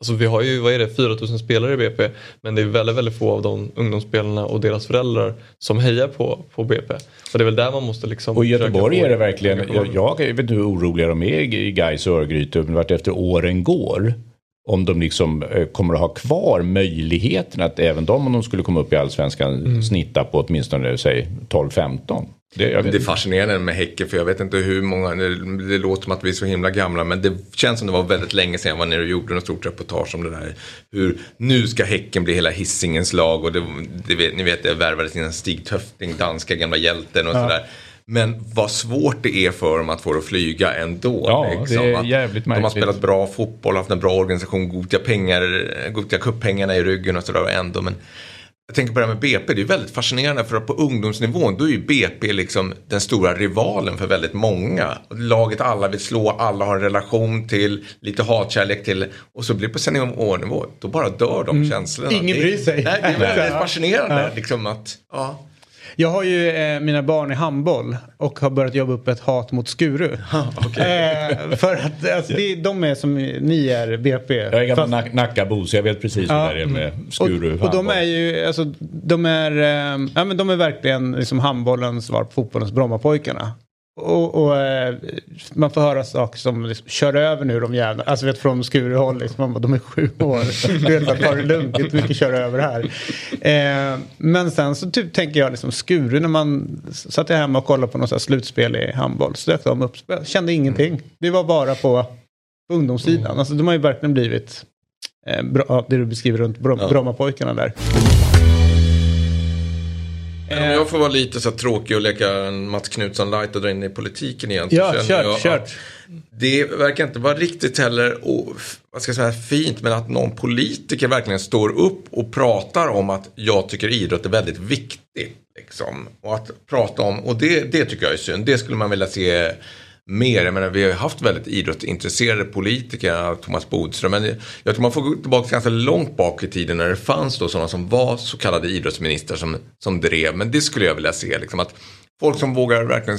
Alltså vi har ju, vad är det, 4000 spelare i BP men det är väldigt, väldigt få av de ungdomsspelarna och deras föräldrar som hejar på, på BP. Och det är väl där man måste liksom... Och i Göteborg är det verkligen, jag, jag vet inte hur oroliga de är i Gais och Örgryte vart efter åren går om de liksom eh, kommer att ha kvar möjligheten att även de om de skulle komma upp i allsvenskan mm. snitta på åtminstone säg 12-15. Det, det är fascinerande med Häcken för jag vet inte hur många, det, det, låter som att vi är så himla gamla men det känns som det var väldigt länge sedan jag var nere och gjorde något stort reportage om det där. Hur nu ska Häcken bli hela hissingens lag och det, det ni vet det värvades in en Stig Töfting, danska gamla hjälten och ja. sådär. Men vad svårt det är för dem att få det att flyga ändå. Ja, liksom. det är jävligt De har spelat bra fotboll, haft en bra organisation, goda pengar, goda cuppengarna i ryggen och sådär ändå. Men jag tänker på det här med BP, det är väldigt fascinerande för på ungdomsnivån då är ju BP liksom den stora rivalen för väldigt många. Laget alla vill slå, alla har en relation till, lite hatkärlek till och så blir det på seniornivå, då bara dör de mm. känslorna. Ingen bryr sig. Nej, det är väldigt fascinerande. Ja. Liksom att, ja. Jag har ju eh, mina barn i handboll och har börjat jobba upp ett hat mot Skuru. okay. eh, för att alltså, det, de är som ni är, BP. Jag är gammal Fast... Nackabo så jag vet precis hur ja, det är med Skuru. Och, och de är ju, alltså, de är, eh, ja, men de är verkligen liksom handbollens svar på fotbollens Brommapojkarna. Och, och eh, man får höra saker som liksom, kör över nu de jävla, alltså vet från Skurehåll liksom, de är sju år. Du vet, ta det lugnt, inte mycket kör över här. Eh, men sen så typ tänker jag liksom Skuru när man satt jag hemma och kollade på något slutspel i handboll så dök de upp, kände ingenting. Det var bara på, ungdomssidan. Alltså de har ju verkligen blivit eh, bra, det du beskriver runt Brommapojkarna där. Om jag får vara lite så tråkig och leka en Mats Knutsson light och dra in i politiken igen. Ja, kör, kör. Det verkar inte vara riktigt heller, och, vad ska jag säga, fint, men att någon politiker verkligen står upp och pratar om att jag tycker idrott är väldigt viktigt. Liksom. Och att prata om, och det, det tycker jag är synd. Det skulle man vilja se mer. Jag menar, vi har haft väldigt idrottsintresserade politiker, Thomas Bodström. Men jag tror man får gå tillbaka ganska långt bak i tiden när det fanns då sådana som var så kallade idrottsministrar som, som drev. Men det skulle jag vilja se. Liksom, att Folk som vågar verkligen...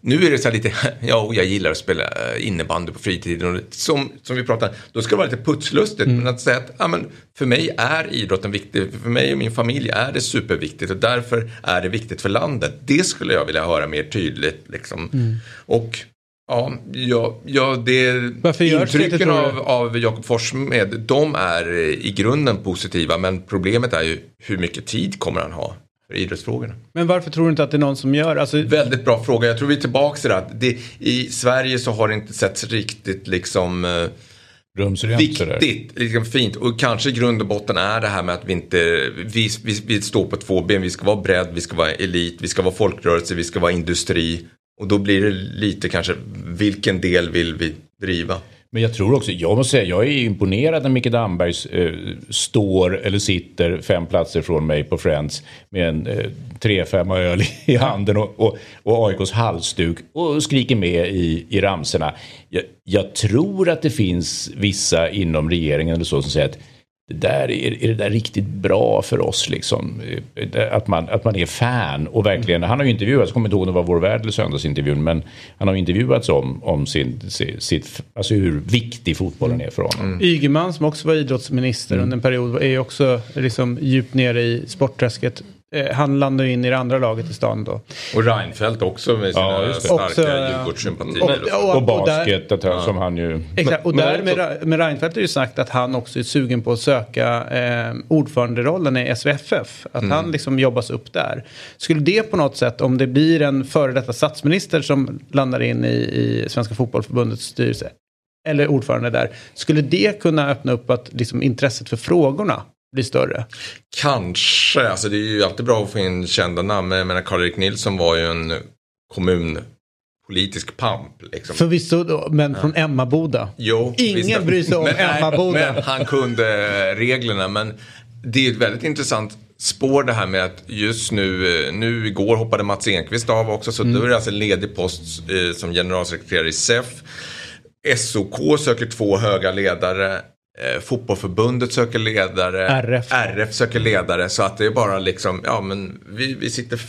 Nu är det så här lite, ja, jag gillar att spela eh, innebandy på fritiden. Och som, som vi pratar, då ska det vara lite putslustigt. Mm. Men att säga att, ja, men för mig är idrotten viktig. För mig och min familj är det superviktigt. Och därför är det viktigt för landet. Det skulle jag vilja höra mer tydligt. Liksom. Mm. Och Ja, ja, ja det, Varför intrycken det, av, av Jakob Forssmed, de är i grunden positiva. Men problemet är ju hur mycket tid kommer han ha för idrottsfrågorna. Men varför tror du inte att det är någon som gör? Alltså... Väldigt bra fråga. Jag tror vi är tillbaka till det, det I Sverige så har det inte setts riktigt liksom eh, Viktigt, liksom fint. Och kanske i grund och botten är det här med att vi inte, vi, vi, vi står på två ben. Vi ska vara bredd, vi ska vara elit, vi ska vara folkrörelse, vi ska vara industri. Och då blir det lite kanske, vilken del vill vi driva? Men jag tror också, jag måste säga, jag är imponerad när Micke Damberg eh, står eller sitter fem platser från mig på Friends med en eh, tre, fem öl i handen och, och, och AIKs halsduk och skriker med i, i ramserna. Jag, jag tror att det finns vissa inom regeringen eller så som säger att där, är, är det där riktigt bra för oss liksom? Att man, att man är fan och verkligen, han har ju intervjuats, jag kommer inte ihåg om det var Vår Värld eller Söndagsintervjun, men han har intervjuats om, om sin, sitt, alltså hur viktig fotbollen är för honom. Mm. Ygeman som också var idrottsminister mm. under en period är ju också liksom djupt nere i sportträsket Eh, han landar in i det andra laget i stan då. Och Reinfeldt också med sina ja, starka Djurgårdssympatier. Och, och, och, basket och där, ja. som han ju... Exakt, och där med, med Reinfeldt är ju sagt att han också är sugen på att söka eh, ordföranderollen i SVFF. Att mm. han liksom jobbas upp där. Skulle det på något sätt, om det blir en före detta statsminister som landar in i, i Svenska Fotbollförbundets styrelse eller ordförande där. Skulle det kunna öppna upp att liksom, intresset för frågorna bli större? Kanske, alltså det är ju alltid bra att få in kända namn. Jag menar Karl-Erik Nilsson var ju en kommunpolitisk pamp. Liksom. Förvisso, men från Emmaboda. Jo, Ingen visst, bryr sig om men, Emmaboda. Men han kunde reglerna. Men det är ett väldigt intressant spår det här med att just nu, nu igår hoppade Mats Enqvist av också. Så mm. då är det alltså en ledig post eh, som generalsekreterare i SEF. SOK söker två höga ledare Eh, fotbollförbundet söker ledare. RF. RF söker ledare. Så att det är bara liksom, ja men vi, vi sitter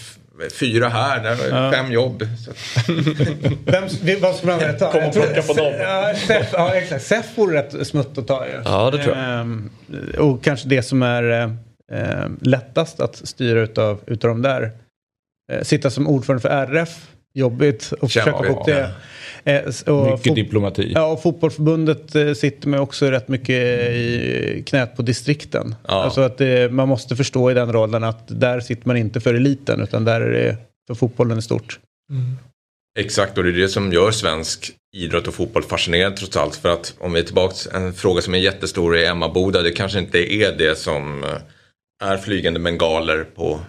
fyra här, där har vi fem jobb. Vem, vad ska man ta? Kom och plocka på dem. Ja, ja exakt. Seff vore rätt smutt att ta ju. Ja, det tror jag. Ehm, och kanske det som är eh, lättast att styra utav, utav de där. Eh, sitta som ordförande för RF, jobbigt. Och försöka få Kämpigt, upp det. Eh, och Mycket diplomati. Ja, och fotbollsförbundet eh, sitter med också rätt mycket i knät på distrikten. Ja. Alltså att eh, man måste förstå i den rollen att där sitter man inte för eliten utan där är det för fotbollen i stort. Exakt, och det är det som gör svensk idrott och fotboll fascinerande trots allt. För att om vi är tillbaka till en fråga som är jättestor i Emmaboda, det kanske inte är det som är flygande bengaler på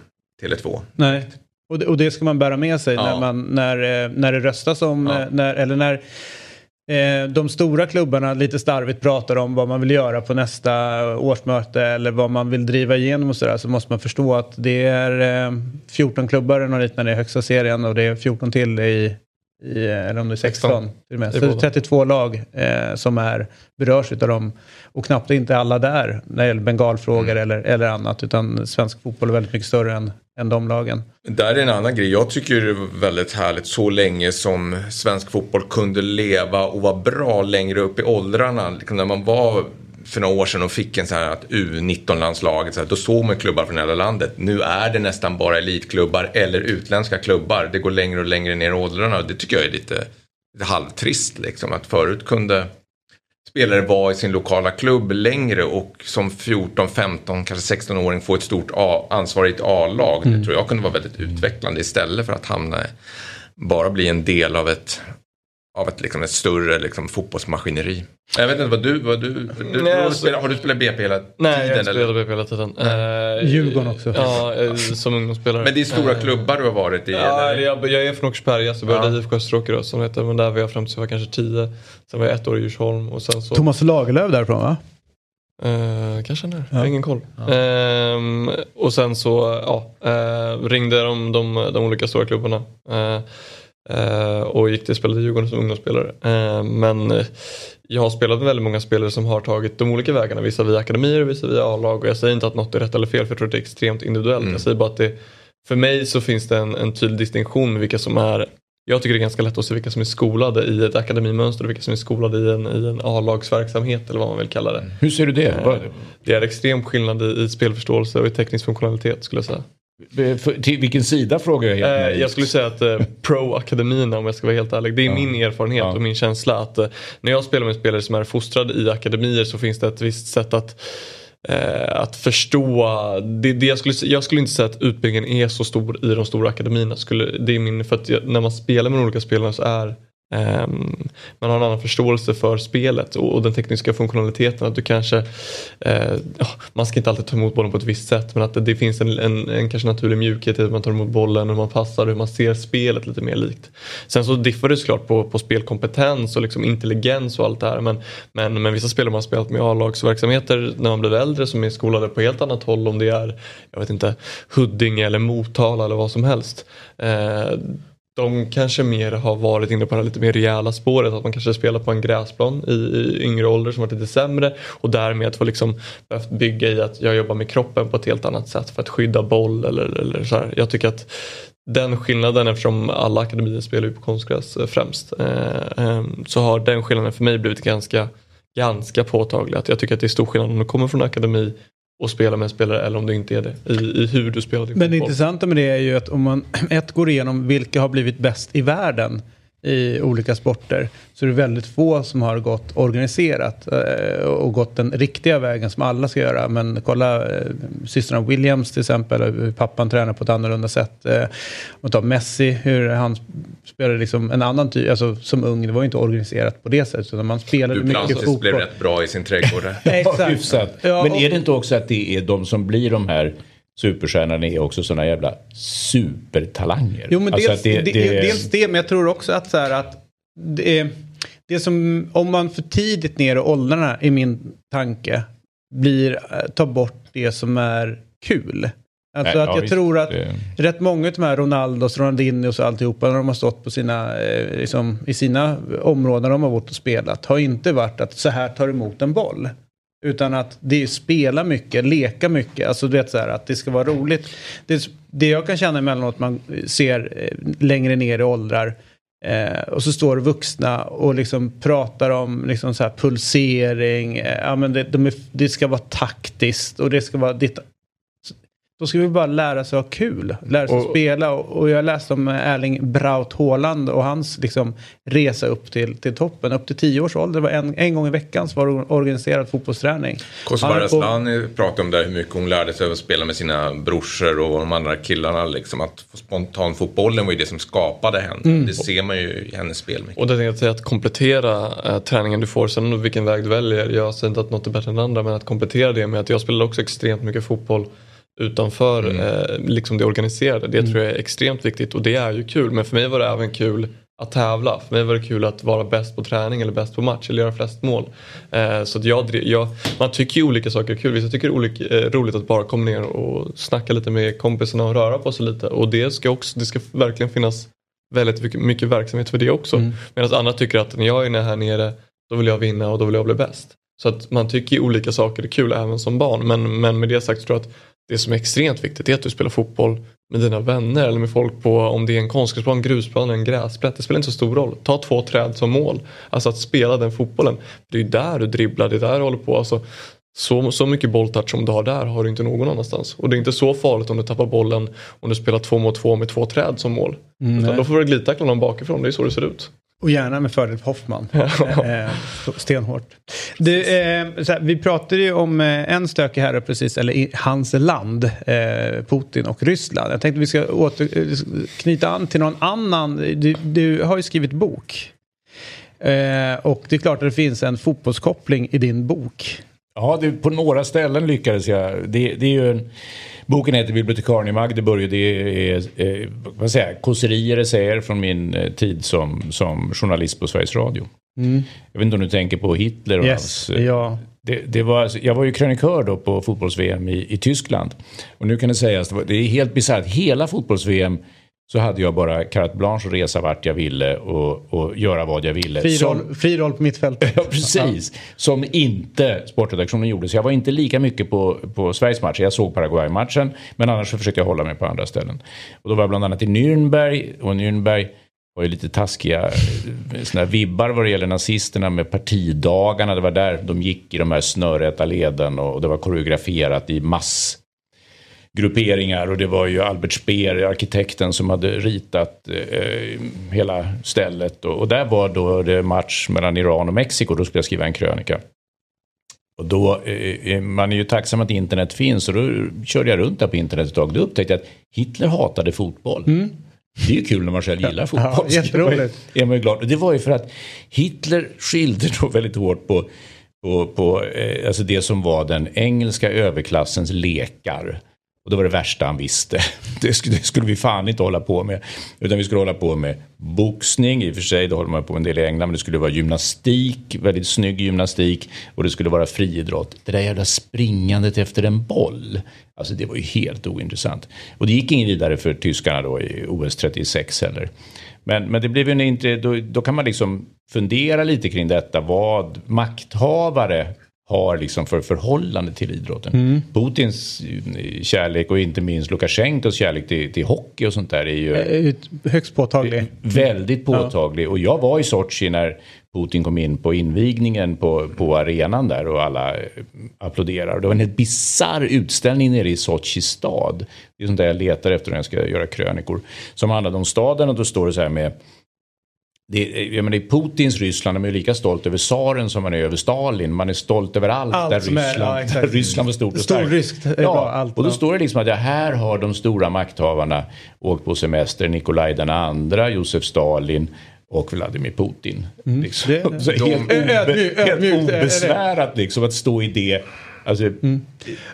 Tele2. Nej. Och det, och det ska man bära med sig Ja. när, man, när, eh, när det röstas om, Ja. eh, när, eller när eh, de stora klubbarna lite starvigt pratar om vad man vill göra på nästa årsmöte eller vad man vill driva igenom och sådär så måste man förstå att det är eh, 14 klubbar eller något liknande i högsta serien och det är 14 till i, i eller om det är 16 till och med. Så det är båda. 32 lag eh, som är, berörs utav dem och knappt inte alla där när det gäller bengalfrågor eller, eller annat utan svensk fotboll är väldigt mycket större än, än de lagen. Där är en annan grej. Jag tycker det är väldigt härligt så länge som svensk fotboll kunde leva och vara bra längre upp i åldrarna. Liksom när man var för några år sedan och fick en sån här att U19-landslaget, så här, då såg man klubbar från hela landet. Nu är det nästan bara elitklubbar eller utländska klubbar. Det går längre och längre ner i åldrarna och det tycker jag är lite, lite halvtrist. Liksom. Att förut kunde spelare vara i sin lokala klubb längre och som 14, 15, kanske 16-åring få ett stort A- ansvar i ett A-lag. Det tror jag kunde vara väldigt utvecklande istället för att hamna, bara bli en del av ett, av ett, liksom ett större liksom, fotbollsmaskineri. Jag vet inte vad du, vad du, du, du Nej, har, alltså- spelat, har du spelat BP hela tiden? Nej, jag spelat BP hela tiden. Eh, Djurgården också. Ja, eh, som ungdomsspelare. Men det är stora Eh, klubbar du har varit i? Ja, eller? jag, jag är från Åkersberga så började Ja. IFK Österåker då, som heter. Men där var jag fram tills jag var kanske 10. Sen var jag ett år i Djursholm och sen så... Thomas Lagerlöf därifrån va? Eh, kanske han är, jag har ingen koll. Ehm, och sen så ja, eh, ringde de, de, de olika stora klubbarna. Eh, och gick till och spelade Djurgården som ungdomsspelare. Eh, men eh, jag har spelat med väldigt många spelare som har tagit de olika vägarna. Vissa via akademier och vissa via A-lag. Och jag säger inte att något är rätt eller fel för jag tror att det är extremt individuellt. Jag säger bara att det, för mig så finns det en, en tydlig distinktion med vilka som är jag tycker det är ganska lätt att se vilka som är skolade i ett akademimönster och vilka som är skolade i en, i en A-lagsverksamhet eller vad man vill kalla det. Hur ser du det? Det är extrem skillnad i, i spelförståelse och i teknisk funktionalitet skulle jag säga. Eh, Till vilken sida frågar jag helt Eh, jag skulle säga att eh, pro-akademierna om jag ska vara helt ärlig. Det är min erfarenhet Ja. och min känsla att eh, när jag spelar med spelare som är fostrade i akademier så finns det ett visst sätt att eh, att förstå, det, det jag, skulle, jag skulle inte säga att utbildningen är så stor i de stora akademierna. Skulle, det är min, för att jag, när man spelar med de olika spelarna så är Ehm, man har en annan förståelse för spelet och, och den tekniska funktionaliteten. Att du kanske, eh, man ska inte alltid ta emot bollen på ett visst sätt men att det, det finns en, en, en kanske naturlig mjukhet i hur man tar emot bollen, hur man passar, hur man ser spelet lite mer likt. Sen så diffar det såklart på, på spelkompetens och liksom intelligens och allt det här men, men, men vissa spelare man har spelat med A-lagsverksamheter när man blir äldre som är skolade på helt annat håll om det är, jag vet inte, Huddinge eller Motala eller vad som helst. Eh, de kanske mer har varit inne på det här lite mer rejäla spåret. Att man kanske spelar på en gräsplan i, i yngre ålder som varit lite sämre. Och därmed får liksom behövt bygga i att jag jobbar med kroppen på ett helt annat sätt för att skydda boll eller, eller så här. Jag tycker att den skillnaden eftersom alla akademier spelar ju på konstgräs eh, främst. Eh, eh, så har den skillnaden för mig blivit ganska, ganska påtaglig. Att jag tycker att det är stor skillnad om du kommer från akademi och spelar med en spelare eller om du inte är det. I, i hur du spelar din Men det intressanta med det är ju att om man ett går igenom vilka har blivit bäst i världen i olika sporter så är det väldigt få som har gått organiserat eh, och gått den riktiga vägen som alla ska göra. Men kolla eh, systrarna Williams till exempel, hur pappan tränar på ett annorlunda sätt. Eh, och ta Messi, hur han spelade liksom en annan typ, alltså som ung, det var ju inte organiserat på det sättet utan man spelade Du mycket fotboll. blev rätt bra i sin trädgård. Exakt. Ja, Men är det inte också att det är de som blir de här superstjärnorna är också såna jävla supertalanger? Jo, men Alltså dels, det, det, det, dels det, men jag tror också att så här att det, det som, om man för tidigt ner i åldrarna i min tanke blir, eh, ta bort det som är kul. Alltså Nej, att ja, jag visst. tror att Det- rätt många av de här Ronaldos, Ronaldinhos och alltihopa när de har stått på sina, eh, liksom, i sina områden de har varit och spelat har inte varit att så här tar du emot en boll. Utan att det är spela mycket, leka mycket. Alltså du vet så här att det ska vara roligt. Det, det jag kan känna emellanåt man ser eh, längre ner i åldrar. Eh, och så står vuxna och liksom pratar om liksom så här pulsering. Eh, ja, men det, de är, det ska vara taktiskt och det ska vara ditt då ska vi bara lära sig ha kul, lära sig och, spela. Och, jag läste om Erling Braut Haaland och hans liksom, resa upp till, till toppen. Upp till tio års ålder. Det var en, en gång i veckan så var det organiserad fotbollsträning. Kosovare Asllani pratade om det hur mycket hon lärde sig att spela med sina brorsor och de andra killarna. Liksom, att spontanfotbollen var ju det som skapade henne. Mm. Det ser man ju i hennes spel. Mycket. Och det tänkte jag att komplettera äh, träningen du får. Sen vilken väg du väljer. Jag säger inte att något är bättre än andra men att komplettera det med att jag spelade också extremt mycket fotboll utanför mm. eh, liksom det organiserade. Det mm. tror jag är extremt viktigt och det är ju kul. Men för mig var det även kul att tävla. För mig var det kul att vara bäst på träning eller bäst på match eller göra flest mål. Eh, så jag, jag, man tycker ju olika saker är kul. Vissa tycker det är olika, eh, roligt att bara komma ner och snacka lite med kompisarna och röra på sig lite. Och det ska, också, det ska verkligen finnas väldigt mycket, mycket verksamhet för det också. Mm. Medan andra tycker att när jag är här nere då vill jag vinna och då vill jag bli bäst. Så att man tycker olika saker är kul även som barn. Men, men med det sagt så tror jag att det som är extremt viktigt är att du spelar fotboll med dina vänner eller med folk på om det är en konstgräsplan, grusplan eller en gräsplätt. Det spelar inte så stor roll. Ta två träd som mål. Alltså att spela den fotbollen. Det är där du dribblar, det är där du håller på. Alltså, så, så mycket bolltouch som du har där har du inte någon annanstans. Och det är inte så farligt om du tappar bollen om du spelar två mot två med två träd som mål. Mm, Utan då får du glidtackla någon bakifrån, det är så det ser ut. Och gärna med fördel Hoffman. eh, stenhårt. Du, eh, här, vi pratade ju om eh, en stökig herre precis, eller i hans land, eh, Putin och Ryssland. Jag tänkte vi ska åter, eh, knyta an till någon annan. Du, du har ju skrivit bok. Eh, och det är klart att det finns en fotbollskoppling i din bok. Ja, det, på några ställen lyckades jag. Det, det är ju en Boken heter Bibliotekarien i Magdeburg. Det är eh, vad säger jag, kåserier, essäer från min eh, tid som, som journalist på Sveriges Radio. Mm. Jag vet inte om du tänker på Hitler och yes, hans... Eh, ja. Det, det, var, jag var ju krönikör då på fotbolls-VM i, i Tyskland. Och nu kan det sägas, det är helt bisarrt, hela fotbolls-VM så hade jag bara carte blanche och resa vart jag ville och, och göra vad jag ville. Fri roll, som, fri roll på mittfältet. ja, precis. Som inte sportredaktionen gjorde. Så jag var inte lika mycket på, på Sveriges match. Jag såg Paraguay-matchen. Men annars så försökte jag hålla mig på andra ställen. Och då var jag bland annat i Nürnberg. Och Nürnberg var ju lite taskiga eh, såna vibbar vad det gäller nazisterna med partidagarna. Det var där de gick i de här snörräta leden och det var koreograferat i mass grupperingar och det var ju Albert Speer, arkitekten, som hade ritat eh, hela stället. Och, och, där var då det match mellan Iran och Mexiko, då skulle jag skriva en krönika. Och då, eh, eh, man är ju tacksam att internet finns och då körde jag runt där på internet ett tag. Då upptäckte jag att Hitler hatade fotboll. Mm. Det är ju kul när man själv gillar fotboll. Ja, jätteroligt. Är man glad. Och det var ju för att Hitler skilde då väldigt hårt på, på, på eh, alltså det som var den engelska överklassens lekar. Och det var det värsta han visste. Det skulle, det skulle, vi fan inte hålla på med. Utan vi skulle hålla på med boxning, i och för sig, det håller man på med en del i England. Men det skulle vara gymnastik, väldigt snygg gymnastik. Och det skulle vara friidrott. Det där jävla springandet efter en boll. Alltså det var ju helt ointressant. Och det gick ingen vidare för tyskarna då i OS 36 heller. Men, men det blev ju en då, då kan man liksom fundera lite kring detta. Vad makthavare har liksom för förhållande till idrotten. Mm. Putins kärlek och inte minst Lukasjenkos kärlek till, till hockey och sånt där är ju eh, högst påtaglig. Väldigt påtaglig. Ja. Och jag var i Sochi när Putin kom in på invigningen på, på arenan där och alla eh, applåderar. Det var en helt bisarr utställning nere i Sochi stad. Det är sånt där jag letar efter när jag ska göra krönikor. Som handlade om staden och då står det så här med det, jag menar, I Putins Ryssland är man ju lika stolt över tsaren som man är över Stalin. Man är stolt över allt, allt där, Ryssland, är, ja, där Ryssland var stort och starkt. Storryskt är ja, bra, allt, och då står det liksom att ja, här har de stora makthavarna åkt på semester. Nikolaj den andra, Josef Stalin och Vladimir Putin. Mm. Liksom. Det, så de, helt, obe, helt obesvärat liksom att stå i det. Alltså, mm.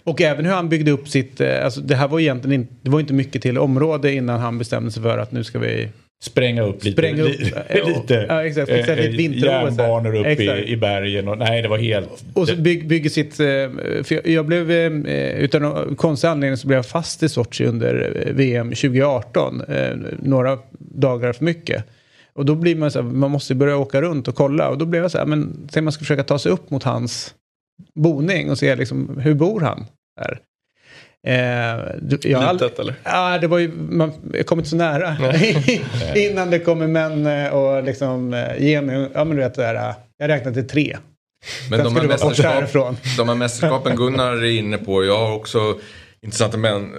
Och även hur han byggde upp sitt, eh, alltså det här var egentligen inte, det var inte mycket till område innan han bestämde sig för att nu ska vi spränga upp lite, spränga upp, lite ja, exakt, äh, järnbanor upp i, i, bergen. Och, nej, det var helt... Och så bygg, bygger sitt... Eh, för jag blev, eh, utan någon konstig anledning så blev jag fast i Sochi under VM 2018. Några dagar för mycket. Och då blir man så här, man måste börja åka runt och kolla. Och då blev jag så här, men tänk man ska försöka ta sig upp mot hans boning och se liksom, hur bor han här. Eh, jag Litet eller? Ja, det var ju, man jag kom inte så nära. Innan det kommer män eh, och liksom eh, ge mig, ja men du vet det där, eh, jag räknade till tre. Men Sen de här, mästerskap, de här mästerskapen Gunnar är inne på, jag har också intressanta män,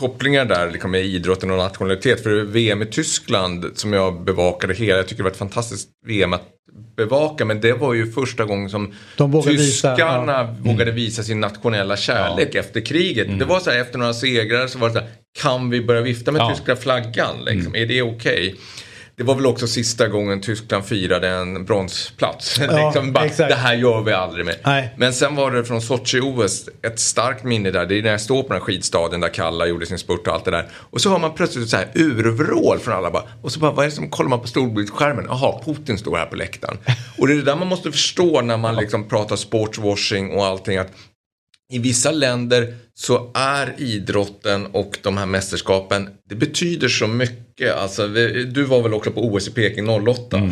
kopplingar där liksom, med idrotten och nationalitet. För VM i Tyskland som jag bevakade hela, jag tycker det var ett fantastiskt VM att bevaka. Men det var ju första gången som De vågade visa, tyskarna vågade visa sin nationella kärlek efter kriget. Det var så här, efter några segrar så var det så här, kan vi börja vifta med Ja. tyska flaggan? Liksom? Är det okej? Det var väl också sista gången Tyskland firade en bronsplats. Ja, liksom bara, det här gör vi aldrig mer. Nej. Men sen var det från Sochi-OS ett starkt minne där. Det är när jag står på den här skidstadion där Kalla gjorde sin spurt och allt det där. Och så hör man plötsligt så här urvrål från alla bara. Och så bara, vad är det som kollar man på storbildsskärmen? Jaha, Putin står här på läktaren. Och det är det där man måste förstå när man liksom pratar sportswashing och allting. Att i vissa länder så är idrotten och de här mästerskapen, det betyder så mycket. Alltså, du var väl också på OS i Peking 08?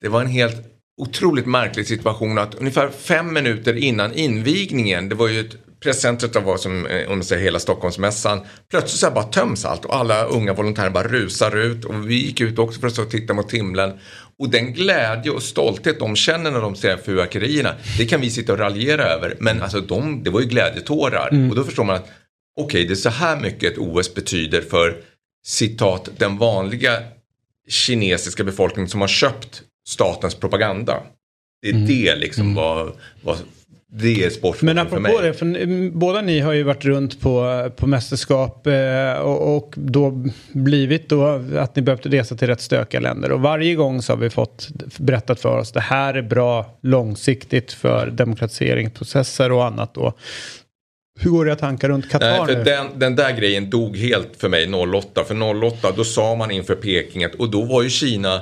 Det var en helt otroligt märklig situation att ungefär fem minuter innan invigningen, det var ju ett presscentret var som eh, om man säger hela Stockholmsmässan. Plötsligt så bara töms allt och alla unga volontärer bara rusar ut och vi gick ut också för att stå och titta mot himlen. Och den glädje och stolthet de känner när de ser fyrverkerierna, det kan vi sitta och raljera över. Men alltså de, det var ju glädjetårar. Och då förstår man att okej, det är så här mycket ett OS betyder för citat den vanliga kinesiska befolkningen som har köpt statens propaganda. Det är det liksom vad, vad det är sportforskning Men för apropå mig. det, för båda ni har ju varit runt på, på mästerskap eh, och, och då blivit då att ni behövt resa till rätt stökiga länder. Och varje gång så har vi fått berättat för oss det här är bra långsiktigt för demokratiseringsprocesser och annat då. Hur går det tankar runt Qatar Nej, för nu? den, den där grejen dog helt för mig 08. För 08 då sa man inför Peking att, och då var ju Kina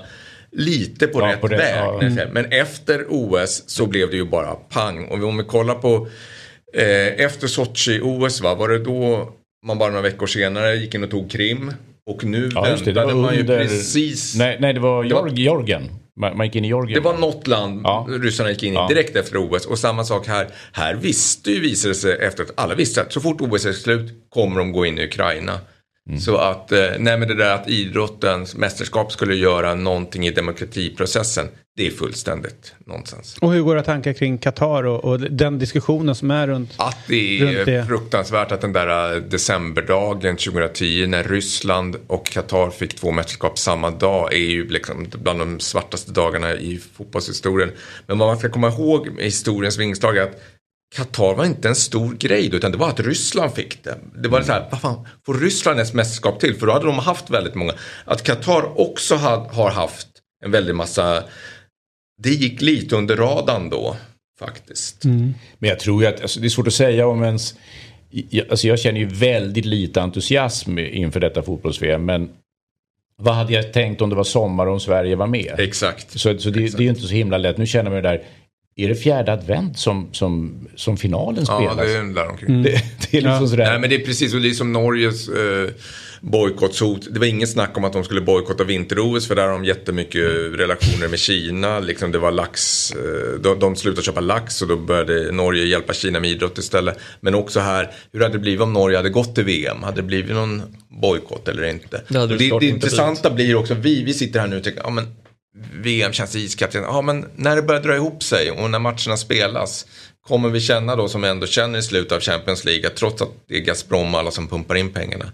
lite på Ja, rätt på det- väg. ja. säga. Men efter OS så blev det ju bara pang. Och om vi kollar på eh, efter Sochi-OS va, var det då man bara några veckor senare gick in och tog Krim. Och nu Ja, det. Det väntade var man ju under... precis. Nej, nej, det var Det var- Georgien. Man, man gick in i Georgien. Det var något land Ja. ryssarna gick in i Ja. direkt efter OS. Och samma sak här. Här visste ju, visade det sig efter att alla visste att så fort OS är slut kommer de gå in i Ukraina. Mm. Så att, eh, nej men det där att idrottens mästerskap skulle göra någonting i demokratiprocessen. Det är fullständigt nonsens. Och hur går era tankar kring Qatar och, och den diskussionen som är runt? Att det är det. fruktansvärt att den där eh, decemberdagen 2010 när Ryssland och Qatar fick två mästerskap samma dag är ju liksom bland de svartaste dagarna i fotbollshistorien. Men vad man ska komma ihåg med historiens vingslag är att Qatar var inte en stor grej då, utan det var att Ryssland fick det. Det var så här, vad fan, får Ryssland ett mästerskap till? För då hade de haft väldigt många. Att Qatar också had, har haft en väldig massa, det gick lite under radarn då faktiskt. Men jag tror ju att, alltså, det är svårt att säga om ens... Jag, alltså jag känner ju väldigt lite entusiasm inför detta fotbolls-VM. Men vad hade jag tänkt om det var sommar och om Sverige var med? Exakt. Så, så det, det är ju inte så himla lätt. Nu känner man ju där, är det fjärde advent som, som, som finalen Ja, spelas? det är där omkring. det, det är liksom sådär. Nej men det är precis och det är som Norges eh, bojkottshot. Det var ingen snack om att de skulle bojkotta vinter-OS för där har de jättemycket relationer med Kina. Liksom det var lax, eh, de, de slutade köpa lax och då började Norge hjälpa Kina med idrott istället. Men också här, hur hade det blivit om Norge hade gått till VM? Hade det blivit någon bojkott eller inte? Det det det, inte intressanta blir också, vi, vi sitter här nu och tänker, ja men VM känns iskallt. Ja men när det börjar dra ihop sig och när matcherna spelas. Kommer vi känna då som vi ändå känner i slutet av Champions League att trots att det är Gazprom och alla som pumpar in pengarna.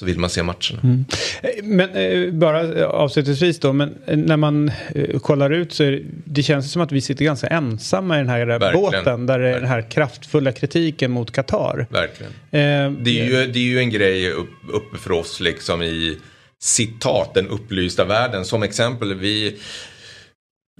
Så vill man se matcherna. Eh, Men eh, bara eh, avslutningsvis då, men eh, när man eh, kollar ut så det, det känns som att vi sitter ganska ensamma i den här Verkligen. båten där det är den här kraftfulla kritiken mot Qatar. Verkligen. Eh, Det är, ju, det är ju en grej upp, uppe för oss liksom i citat den upplysta världen. Som exempel, vi,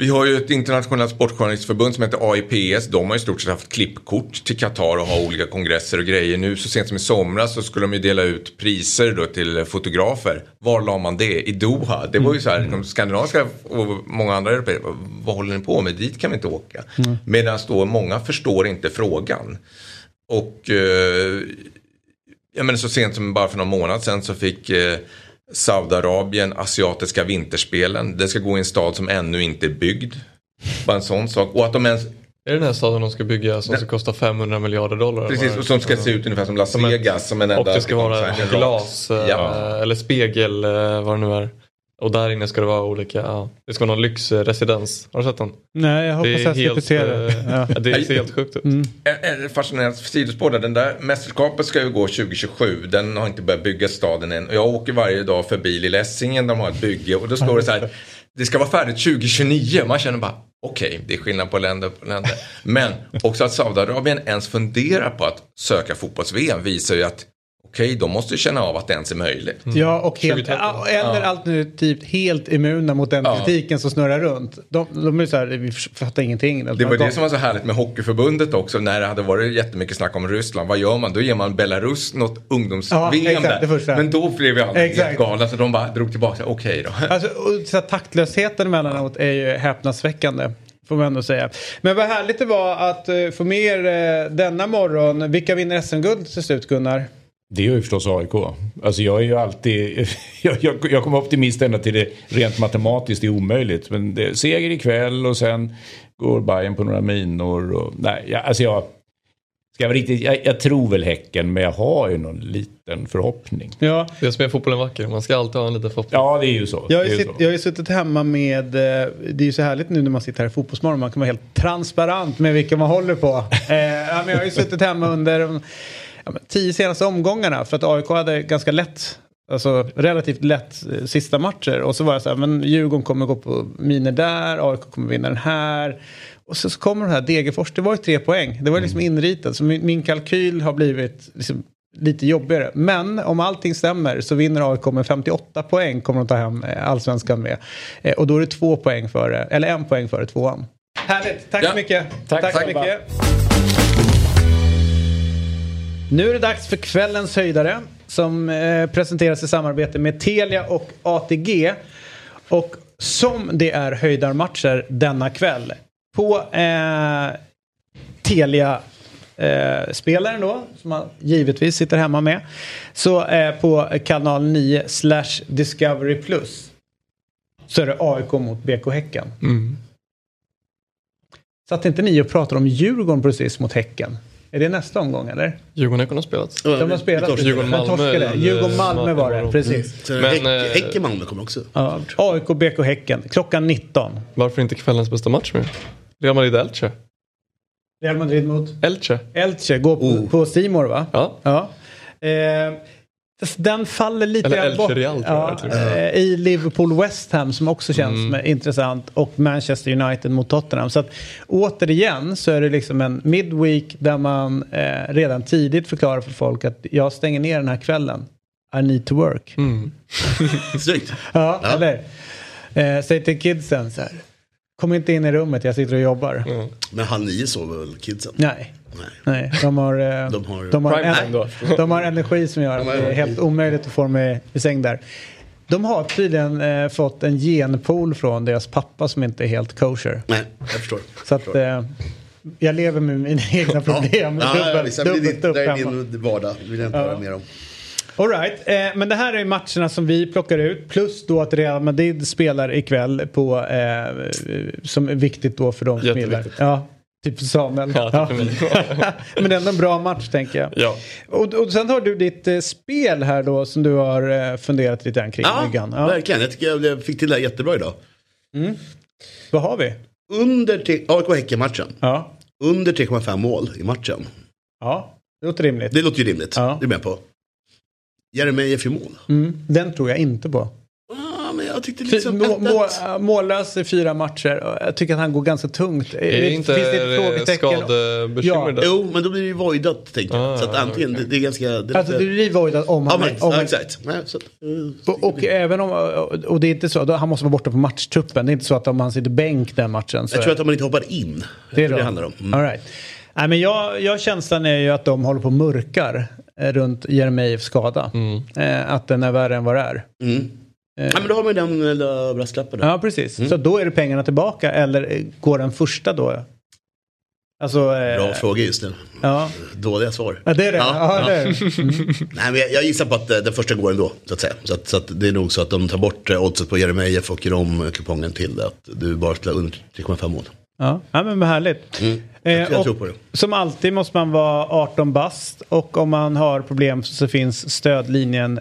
vi har ju ett internationellt sportjournalistförbund som heter AIPS. De har i stort sett haft klippkort till Qatar och har olika kongresser och grejer. Nu så sent som i somras så skulle de ju dela ut priser då till fotografer. Var la man det? I Doha. Det var ju så här, de skandinaviska och många andra européer, vad håller ni på med? Dit kan vi inte åka. Medan då många förstår inte frågan. Och eh, jag menar så sent som bara för någon månad sedan så fick eh, Saudiarabien asiatiska vinterspelen. Det ska gå i en stad som ännu inte är byggd. Bara en sån sak. Och att de ens, Är det den här staden de ska bygga som ska kosta 500 miljarder dollar? Precis, och som ska se ut ungefär som Las Som ett- Vegas. Som en Och enda det ska vara här, en glas eh, Ja. eller spegel eh, vad det nu är. Och där inne ska det vara olika, ja, det ska vara någon lyxresidens. Har du sett den? Nej, jag Det hoppas är jag slipper helt, se det. eh, Ja. det ser helt sjukt ut. Mm. Fascinerande sidospår där. Den där mästerskapet ska ju gå 2027. Den har inte börjat bygga staden än. Jag åker varje dag förbi Lilla Essingen där de har ett bygge. Och då står det så här. Det ska vara färdigt 2029. Man känner bara okej, det är skillnad på länder på länder. Men också att Saudiarabien ens funderar på att söka fotbolls-VM visar ju att okej, de måste ju känna av att det ens är möjligt. Ja, och helt, 2013. ja, eller alternativt helt immuna mot den Ja. kritiken som snurrar runt. De, de är så här, vi fattar ingenting. Det var det som var så härligt med Hockeyförbundet också när det hade varit jättemycket snack om Ryssland. Vad gör man? Då ger man Belarus något Ja, ungdoms-VM det där. Men då blev ju alla helt galna så de bara drog tillbaka. Okej då. Alltså, och så här, taktlösheten emellanåt är ju häpnadsväckande. Får man ändå säga. Men vad härligt det var att uh, få med er eh, denna morgon. Vilka vinner SM-guld till slut Gunnar? Det är ju förstås AIK. Alltså jag är ju alltid... Jag, jag, jag kommer optimist ända till det rent matematiskt är omöjligt. Men det seger ikväll och sen går Bayern på några minor. Och, nej, jag, alltså jag... Ska jag, riktigt, jag, jag tror väl Häcken men jag har ju någon liten förhoppning. Ja, Det som är fotbollen vacker, man ska alltid ha en liten förhoppning. Ja det är ju så. Jag har, ju sitt, jag har ju suttit hemma med, eh, det är ju så härligt nu när man sitter här i Fotbollsmorgon, man kan vara helt transparent med vilka man håller på. Eh, men jag har ju suttit hemma under de ja, tio senaste omgångarna för att AIK hade ganska lätt, alltså relativt lätt eh, sista matcher. Och så var jag så här, men Djurgården kommer gå på miner där, AIK kommer vinna den här. Och så, så kommer det här Degerfors, det var ju tre poäng. Det var liksom inritat, så min, min kalkyl har blivit liksom, lite jobbigare. Men om allting stämmer så vinner AIK med 58 poäng kommer de ta hem eh, allsvenskan med. Eh, och då är det två poäng före, eller en poäng före tvåan. Härligt, tack Ja. så mycket. Tack, så tack. mycket. Nu är det dags för kvällens höjdare som eh, presenteras i samarbete med Telia och ATG. Och som det är höjdarmatcher denna kväll på eh, Telia eh, spelaren då, som man givetvis sitter hemma med. Så eh, på kanal 9 slash Discovery Plus så är det AIK mot BK Häcken. Mm. Satt inte ni och pratade om Djurgården precis mot Häcken? Är det nästa omgång eller? Djurgården har spelat. De har spelat. torskade. Djurgården, Men Malmö, torskade. eller- Djurgården-Malmö var det, precis. Sen Men, Häck, eh, Häcken-Malmö kommer också. Ja. AIK, BK Häcken, klockan 19. Varför inte kvällens bästa match med? Real Madrid-Elche. Real Madrid mot Elche. Elche, går på, Oh. på Simor va? Ja. Ja. Eh, den faller lite Eller bort. Real, tror jag, ja, typ. eh, I Liverpool West Ham som också känns Mm. intressant. Och Manchester United mot Tottenham. Så att återigen så är det liksom en midweek där man eh, redan tidigt förklarar för folk att jag stänger ner den här kvällen. I need to work. Mm. Snyggt. Ja, Ja. eller? Eh, säg till kidsen så här. Kom inte in i rummet, jag sitter och jobbar. Mm. Men halv nio sover väl kidsen? Nej. Nej. Nej, de har, eh, De har- de har, då. de har energi som gör att det är helt omöjligt att få mig i säng där. De har tydligen eh, fått en genpool från deras pappa som inte är helt kosher. Nej, jag förstår. Så att eh, jag lever med mina egna problem. Ja, ja, dubbelt, visst, det, dubbelt det, upp det är min vardag. Det vill jag inte Ja. höra mer om. All right. eh, men det här är matcherna som vi plockar ut. Plus då att Real Madrid spelar ikväll på, eh, som är viktigt då för de som gillar. Ja, typ Samuel. Ja, typ mig. men det är ändå en bra match tänker jag. Ja. Och, och sen har du ditt eh, spel här då som du har eh, funderat lite grann kring. Ja, Myggan. verkligen. Jag tycker jag fick till det här jättebra idag. Vad har vi? Under AIK-Häcken-matchen. Ja. Under 3,5 mål i matchen. ja, det låter rimligt. Det låter ju rimligt. Ja. Det är med på. Jeremejeff i mål. Mm, den tror jag inte på. Ah, men jag tyckte Fy- liksom... må, må, 1-1. mållös i fyra matcher. Jag tycker att han går ganska tungt. Är det inte Finns det ett frågetecken? skadebekymmer Ja. där? Jo, men då blir det ju voidat jag. Ah, så att antingen, det, det är ganska... Det är Alltså lite- du blir voidad om Ja, han... men, om ja, han exakt. Nej, så, att, eh, och, och även om, och det är inte så, då, han måste vara borta på matchtruppen. Det är inte så att om han sitter bänk den matchen. Så jag tror att om man inte hoppar in. det är det då. handlar om. Mm. All right. Nej, men jag, jag känslan är ju att de håller på och mörkar eh, runt Jeremejeffs skada. Mm. Eh, att den är värre än vad det är. Mm. Ja, men då har man ju den lilla brasklappen. Ja, precis. Så då är det pengarna tillbaka eller eh, går den första då? Alltså... eh, Bra fråga just nu. Ja. Dåliga svar. ja, det är det. Ja, Ja, det är det. Mm. Nej, men jag, jag gissar på att eh, den första går ändå. Så att säga. Så, att, så att det är nog så att de tar bort eh, oddset på Jeremejeff och gör om eh, kupongen till att du bara spelar under 3,5 mål. Ja, ja men härligt. Mm. Eh, Jag tror på det. Som alltid måste man vara 18 bast och om man har problem så finns stödlinjen,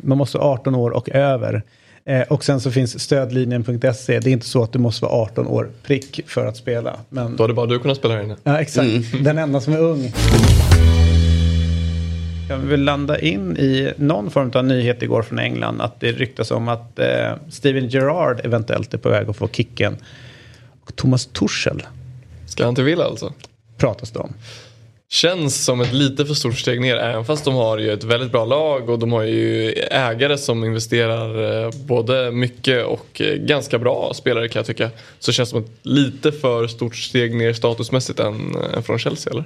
man måste vara 18 år och över. Eh, och sen så finns stödlinjen.se. Det är inte så att du måste vara 18 år prick för att spela. Men, Då hade bara du kunnat spela här inne. ja, exakt. Den enda som är ung. Kan vi väl landa in i någon form av nyhet igår från England att det ryktas om att eh, Steven Gerrard eventuellt är på väg att få kicken. Och Thomas Tuchel Ska han till Villa alltså? pratas det om. Känns som ett lite för stort steg ner även fast de har ju ett väldigt bra lag och de har ju ägare som investerar eh, både mycket och eh, ganska bra spelare kan jag tycka. Så känns det som ett lite för stort steg ner statusmässigt än, än från Chelsea eller?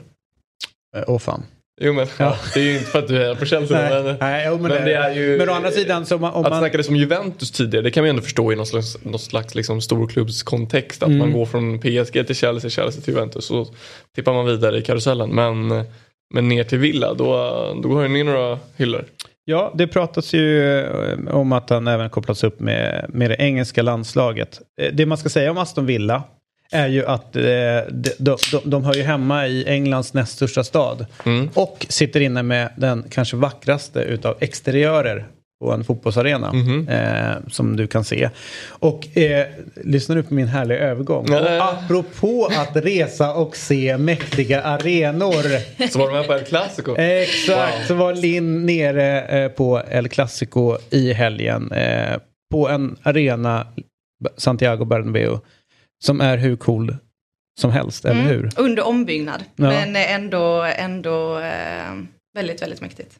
Eh, Åh fan. Jo men Ja. det är ju inte för att du är på Chelsea Nej, men, nej, men, men det är ju... men å andra sidan, så om man, om att man, snacka det som Juventus tidigare, det kan man ju ändå förstå i någon slags, någon slags liksom storklubbskontext. Att Mm. man går från PSG till Chelsea, Chelsea till Juventus. Så tippar man vidare i karusellen. Men, men ner till Villa, då, då går det ner några hyllor. Ja, det pratas ju eh, om att han även kopplats upp med, med det engelska landslaget. Eh, Det man ska säga om Aston Villa är ju att eh, de, de, de, de hör ju hemma i Englands näst största stad. Mm. Och sitter inne med den kanske vackraste utav exteriörer på en fotbollsarena. Mhm. Eh, som du kan se. Och eh, lyssna nu på min härliga övergång. Och apropå att resa och se mäktiga arenor. Så var de med på El Clasico. Exakt, så var Linn nere eh, på El Clasico i helgen. Eh, på en arena, Santiago Bernabéu, som är hur cool som helst, eller Mm, hur? Under ombyggnad. Ja. Men ändå, ändå eh, väldigt, väldigt mäktigt.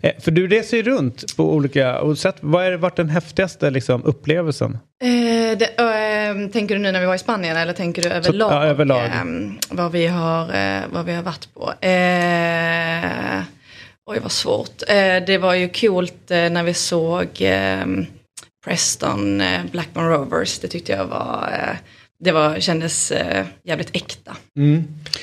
Eh, för du reser ju runt på olika, sett, vad har varit den häftigaste liksom, upplevelsen? Eh, det, eh, tänker du nu när vi var i Spanien eller tänker du överlag? ja, överlag. Eh, vad, vi har, eh, vad vi har varit på? Eh, oj vad svårt. Det var ju coolt när vi såg Preston Blackburn Rovers. Det tyckte jag var, det var, kändes eh, jävligt äkta.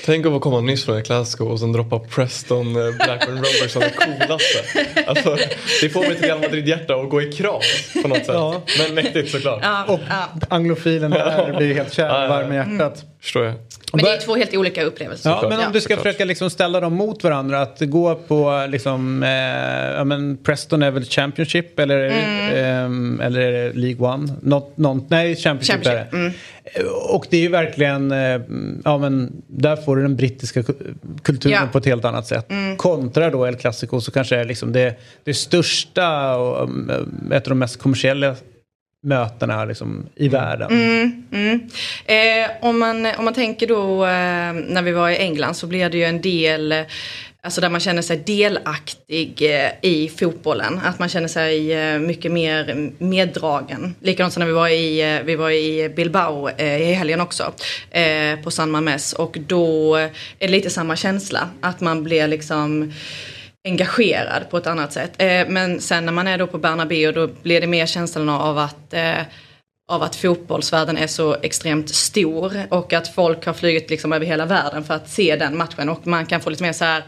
Tänk att komma nyss från Clasico och sen droppa Preston eh, Blackburn Rovers som det coolaste. Alltså, det får mitt Real Madrid-hjärta att gå i kras på något sätt. Ja. Men mäktigt såklart. Ja, Och ja. anglofilen där blir helt kär, Ja, varm i hjärtat. Förstår jag. Men det är två helt olika upplevelser. Ja, men om du ska såklart. försöka liksom ställa dem mot varandra, att gå på liksom, eh, ja, men Preston är väl Championship eller, ehm, eller är det League One? Något, något, nej, Championship, Championship, är det. Eh, Och det är ju verkligen, eh, ja men där får du den brittiska ku- kulturen Ja. på ett helt annat sätt. Kontra då El Clasico så kanske är liksom det, det största och um, ett av de mest kommersiella mötena liksom, i världen. Mm. Eh, om, man, om man tänker då eh, när vi var i England så blir det ju en del eh, Alltså där man känner sig delaktig eh, i fotbollen. Att man känner sig eh, mycket mer meddragen. Likadant som när vi var i, eh, vi var i Bilbao i helgen också. På San Mames. Och då är det lite samma känsla. Att man blir liksom engagerad på ett annat sätt. Men sen när man är då på Bernabéu då blir det mer känslan av att av att fotbollsvärlden är så extremt stor och att folk har flugit liksom över hela världen för att se den matchen och man kan få lite mer så här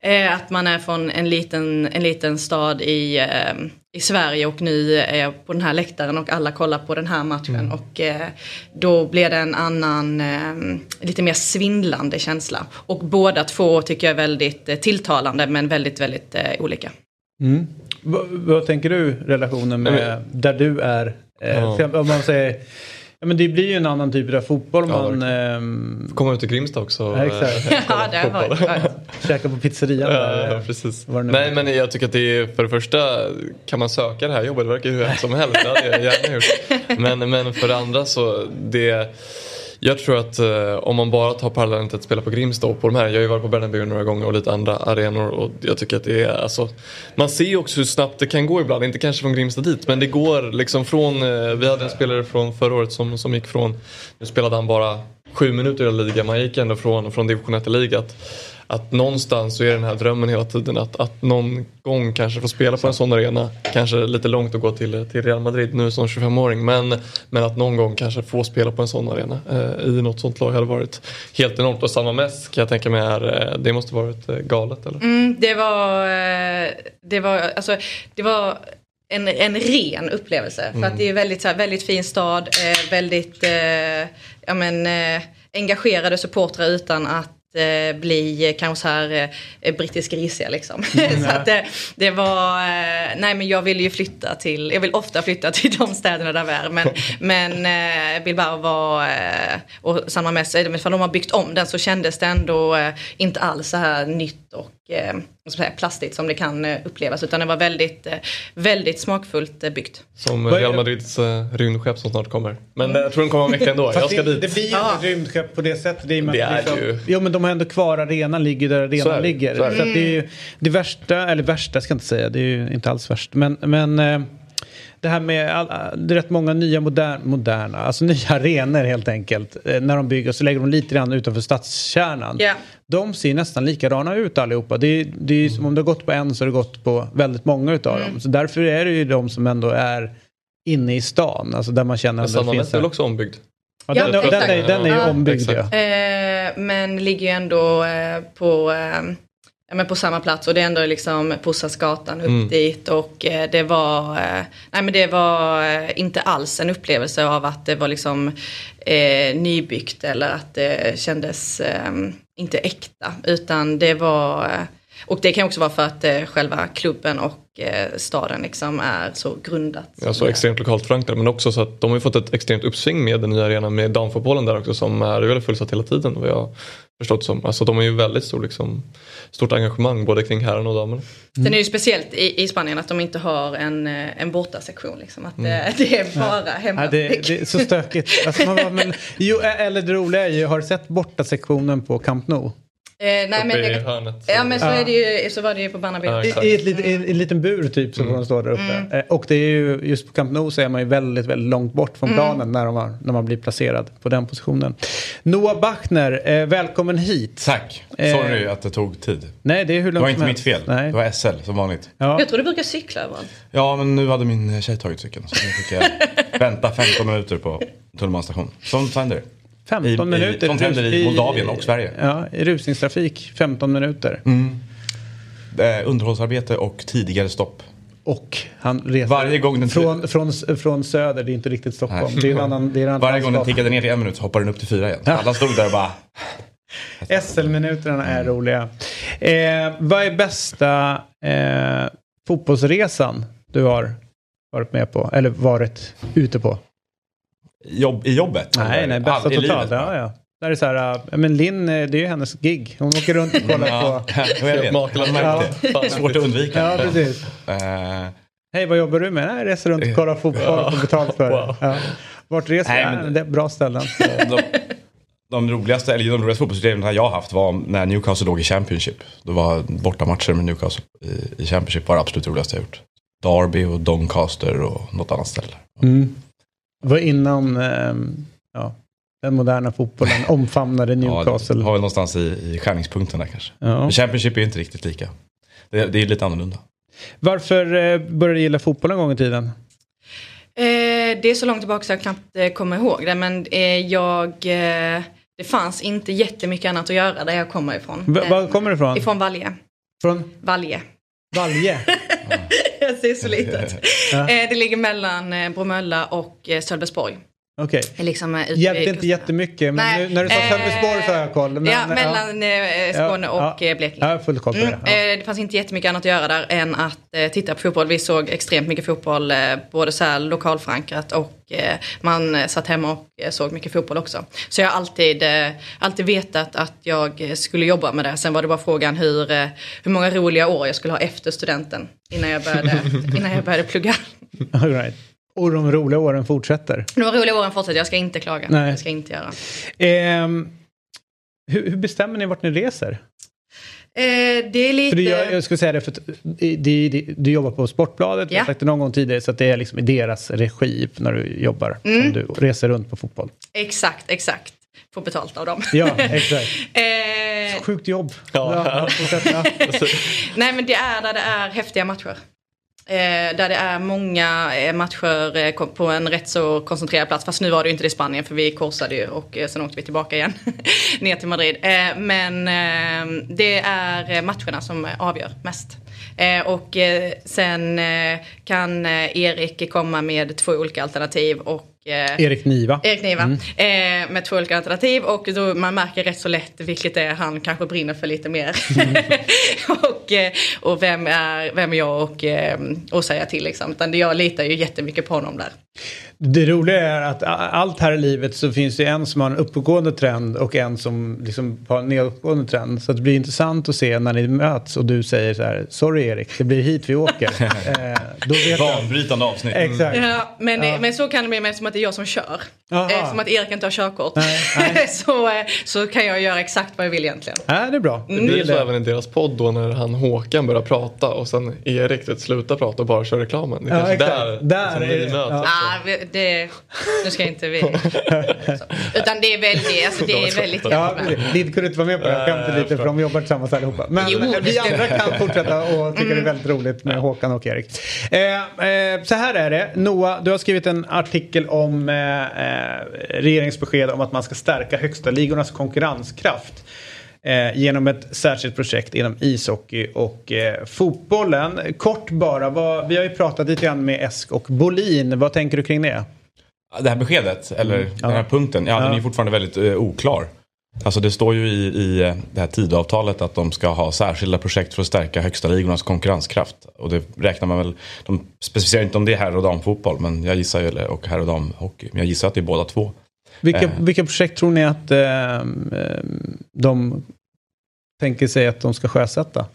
eh, att man är från en liten, en liten stad i, eh, i Sverige och nu är jag på den här läktaren och alla kollar på den här matchen och eh, då blir det en annan, lite mer svindlande känsla. Och båda två tycker jag är väldigt tilltalande men väldigt, väldigt olika. Mm. Vad, tänker du relationen med där du är? Eh, Ja. Om man säger, ja, men det blir ju en annan typ av fotboll. Ja, man ehm, Komma ut till Grimsta också. Ja, exakt. eh, Ja, det har varit. Ja. käkar på pizzerian. där. Ja, precis. Vad det nu Nej men jag tycker att det är för det första kan man söka det här jobbet, det verkar hur som helst. Det hade jag gärna gjort. Men, men för det andra så det jag tror att eh, om man bara tar parallellen till att spela på Grimsta och på de här, jag har ju varit på Bernabéu några gånger och lite andra arenor och jag tycker att det är alltså Man ser ju också hur snabbt det kan gå ibland, inte kanske från Grimsta dit men det går liksom från, eh, vi hade en spelare från förra året som, som gick från, nu spelade han bara sju minuter i ligan, man gick ändå från, från division 1 till liga. Att, någonstans så är den här drömmen hela tiden att, att någon gång kanske få spela på en sån arena. Kanske lite långt att gå till, till Real Madrid nu som 25-åring men, men att någon gång kanske få spela på en sån arena eh, i något sånt lag hade varit helt enormt. Och samma mäss kan jag tänka mig är, eh, det måste varit eh, galet eller? Mm, det var, eh, det var, alltså, det var en, en ren upplevelse. För att det är väldigt, så här, väldigt fin stad, eh, väldigt, eh, ja men, eh, engagerade supportrar utan att bli kanske så här eh, brittisk grisiga liksom. så att det, det var, eh, nej men jag vill ju flytta till, jag vill ofta flytta till de städerna där vi är. Men, men eh, Bilbao var, eh, och samma med sig, ifall de har byggt om den så kändes det ändå eh, inte alls så här nytt och eh, plastigt som det kan eh, upplevas. Utan det var väldigt, eh, väldigt smakfullt eh, byggt. Som är Real det? Madrids rymdskepp som snart kommer. Men eh, jag tror den kommer om en vecka ändå. Jag ska det, dit. det blir ju Ja. inte ett rymdskepp på det sättet. och med Det är ju- Jo men de har ändå kvar arenan, ligger där Så är arenan det, ligger. så är det. Så att det är ju det värsta, eller värsta ska jag inte säga, det är ju inte alls värst. Men, men eh, det här med, all, det är rätt många nya modern, moderna, alltså nya arenor helt enkelt. eh, När de bygger så lägger de lite grann utanför stadskärnan. Ja. De ser nästan likadana ut allihopa. Det är, det är ju som om det har gått på en så har det gått på väldigt många utav Mm. dem. Så därför är det ju de som ändå är inne i stan. Alltså där man känner Men att det finns... är väl också ombyggd? Ja, Ja, den, den, exakt. är, den är ju Ja. ombyggd ja. Eh, men ligger ju ändå eh, på, eh, ja, men på samma plats. Och det är ändå liksom Pussasgatan upp Mm. dit. Och eh, det var, eh, nej men det var eh, inte alls en upplevelse av att det var liksom nybyggt eller att det kändes eh, inte äkta. Utan det var och det kan också vara för att själva klubben och staden liksom är så grundat. Ja, så extremt lokalt förankrad men också så att de har fått ett extremt uppsving med den nya arenan med damfotbollen där också som är väldigt fullsatt hela tiden. Vad jag förstått som. Alltså de har ju väldigt stor, liksom, stort engagemang både kring herrarna och damerna. Sen är det ju speciellt i, i Spanien att de inte har en, eh, en bortasektion. Liksom. Att Mm. det, det är bara hemma. Ja, det, det är så stökigt. Alltså, man bara, men, jo, eller det roliga är ju, har du sett borta sektionen på Camp Nou? Eh, nej, Uppe men, i det, hörnet. ja men så, är det ju, så var det ju på Bernabéu. Ja, I, i, ett, lit- i, en- i en liten bur typ så får de stå där uppe. Eh, Och det är ju, just på Camp Nou så är man ju väldigt, väldigt långt bort från planen när, de har, när man blir placerad på den positionen. Noah Bachner, eh, välkommen hit. Tack. Eh, Sorry att det tog tid. Nej, det är hur Det långt var som inte mitt fel. Nej. Det var SL som vanligt. Ja. Jag tror du brukar cykla överallt. Ja, men nu hade min tjej tagit cykeln. Så nu fick jag vänta 15 minuter på Tullmans station. Sånt händer. 15 I- minuter. sånt händer i Moldavien och Sverige. Ja, i rusningstrafik 15 minuter. Eh, underhållsarbete och tidigare stopp. Och han reser Varje gång den- från, från, från söder, det är inte riktigt Stockholm. Det är en annan, det är en annan Varje gång den tickade ner till en minut så hoppade den upp till fyra igen. Alla stod där och bara... SL-minuterna är roliga. Eh, vad är bästa eh, fotbollsresan du har varit med på? Eller varit ute på? Jobb, I jobbet? Nej, nej, bästa all- totalt. livet, Ja, ja. Där är det så här, äh, men Linn, eh, det är ju hennes gig. Hon åker runt och kollar Ja, på... Jag märkte det. Svårt att undvika. Ja, precis. Eh, Hej, vad jobbar du med? Nej, jag reser runt och kollar fotboll och får betalt för det. Ja. Vart reser Nej, men- Det är bra ställen. de, de roligaste, eller de roligaste fotbollsupplevelserna jag har haft var när Newcastle låg i Championship. Det var bortamatcher med Newcastle i, i Championship var det absolut roligaste jag gjort. Derby och Doncaster och något annat ställe. Mm. Det var innan ehm, ja, den moderna fotbollen omfamnade Ja, det Newcastle. har väl någonstans i, i skärningspunkten där kanske. Ja. Men Championship är inte riktigt lika. Det, det är lite annorlunda. Varför eh, började du gilla fotboll en gång i tiden? Eh, det är så långt tillbaka så jag knappt eh, kommer ihåg det. Men eh, jag, eh, det fanns inte jättemycket annat att göra där jag kommer ifrån. V- Eh, var kommer du ifrån? Ifrån Valje. Från Valje. Valje? Ser så litet. Ja. Eh, det ligger mellan eh, Bromölla och eh, Sölvesborg. Okej. Liksom, eh, Hjälpte inte jättemycket, men Nej, nu, när du sa eh, Sölvesborg så har jag koll. Men, ja, mellan eh, Skåne Ja, och ja. eh, Blekinge. Har full koll på Mm, det. Ja. eh, det fanns inte jättemycket annat att göra där än att eh, titta på fotboll. Vi såg extremt mycket fotboll, eh, både så här lokalförankrat och eh, man eh, satt hemma och eh, såg mycket fotboll också. Så jag har alltid, eh, alltid vetat att jag eh, skulle jobba med det. Sen var det bara frågan hur, eh, hur många roliga år jag skulle ha efter studenten innan jag började, innan jag började plugga. All right. Och de roliga åren fortsätter. De roliga åren fortsätter, jag ska inte klaga. Nej. Jag ska inte göra. Ehm, hur, hur bestämmer ni vart ni reser? Eh, det är lite... För du, jag, jag skulle säga det, för det, det, du jobbar på Sportbladet, jag Ja. har sagt det någon gång tidigare, så att det är liksom i deras regi när du jobbar. Mm. Som du reser runt på fotboll. Exakt, exakt. Får betalt av dem. Ja, exakt. eh, Sjukt jobb. Ja. ja. Nej men det är där det är häftiga matcher. Eh, där det är många eh, matcher eh, på en rätt så koncentrerad plats. Fast nu var det ju inte det i Spanien för vi korsade ju och eh, sen åkte vi tillbaka igen. ner till Madrid. Eh, men eh, det är eh, matcherna som avgör mest. Eh, och eh, sen eh, kan eh, Erik komma med två olika alternativ och eh, Erik Niva. Erik Niva. Mm. Eh, med två olika alternativ och då man märker rätt så lätt vilket är han kanske brinner för lite mer. Mm. och eh, och vem, är, vem är jag och, eh, och säga till liksom. Utan jag litar ju jättemycket på honom där. Det roliga är att allt här i livet så finns det en som har en uppåtgående trend och en som liksom har en nedåtgående trend. Så det blir intressant att se när ni möts och du säger så här, sorry Erik, det blir hit vi åker. eh, då vet. Banbrytande avsnitt. Exakt. Ja, men, Ja. men så kan det bli med som att det är jag som kör. Eh, som att Erik inte har körkort. Nej, så, eh, så kan jag göra exakt vad jag vill egentligen. Ja, det är bra. Det blir så även i deras podd då när han Håkan börjar prata och sen Erik slutar prata och bara kör reklamen. Det är Ja, kanske exakt. där, Där som är ni det- möts ja. Det, nu ska inte vi... Utan det är väldigt, alltså det är väldigt Ja. Lid kunde inte vara med på det jag lite för de jobbar tillsammans allihopa. Men Jo, vi ska andra kan fortsätta och tycka det är väldigt roligt med Håkan och Erik. Eh, eh, så här är det. Noah, du har skrivit en artikel om eh, eh, regeringsbesked om att man ska stärka högsta ligornas konkurrenskraft. Eh, genom ett särskilt projekt inom ishockey och eh, fotbollen. Kort bara, vad, vi har ju pratat lite grann med Esk och Bolin. Vad tänker du kring det? Det här beskedet, eller den här punkten, ja, den är fortfarande väldigt eh, oklar. Alltså det står ju i, i eh, det här tidavtalet att de ska ha särskilda projekt för att stärka högsta ligornas konkurrenskraft. Och det räknar man väl, de specificerar inte om det är herr och damfotboll, men jag gissar ju, eller, och herr och damhockey, men jag gissar att det är båda två. Vilka, Eh. vilka projekt tror ni att eh, eh, de tänker sig att de ska sjösätta?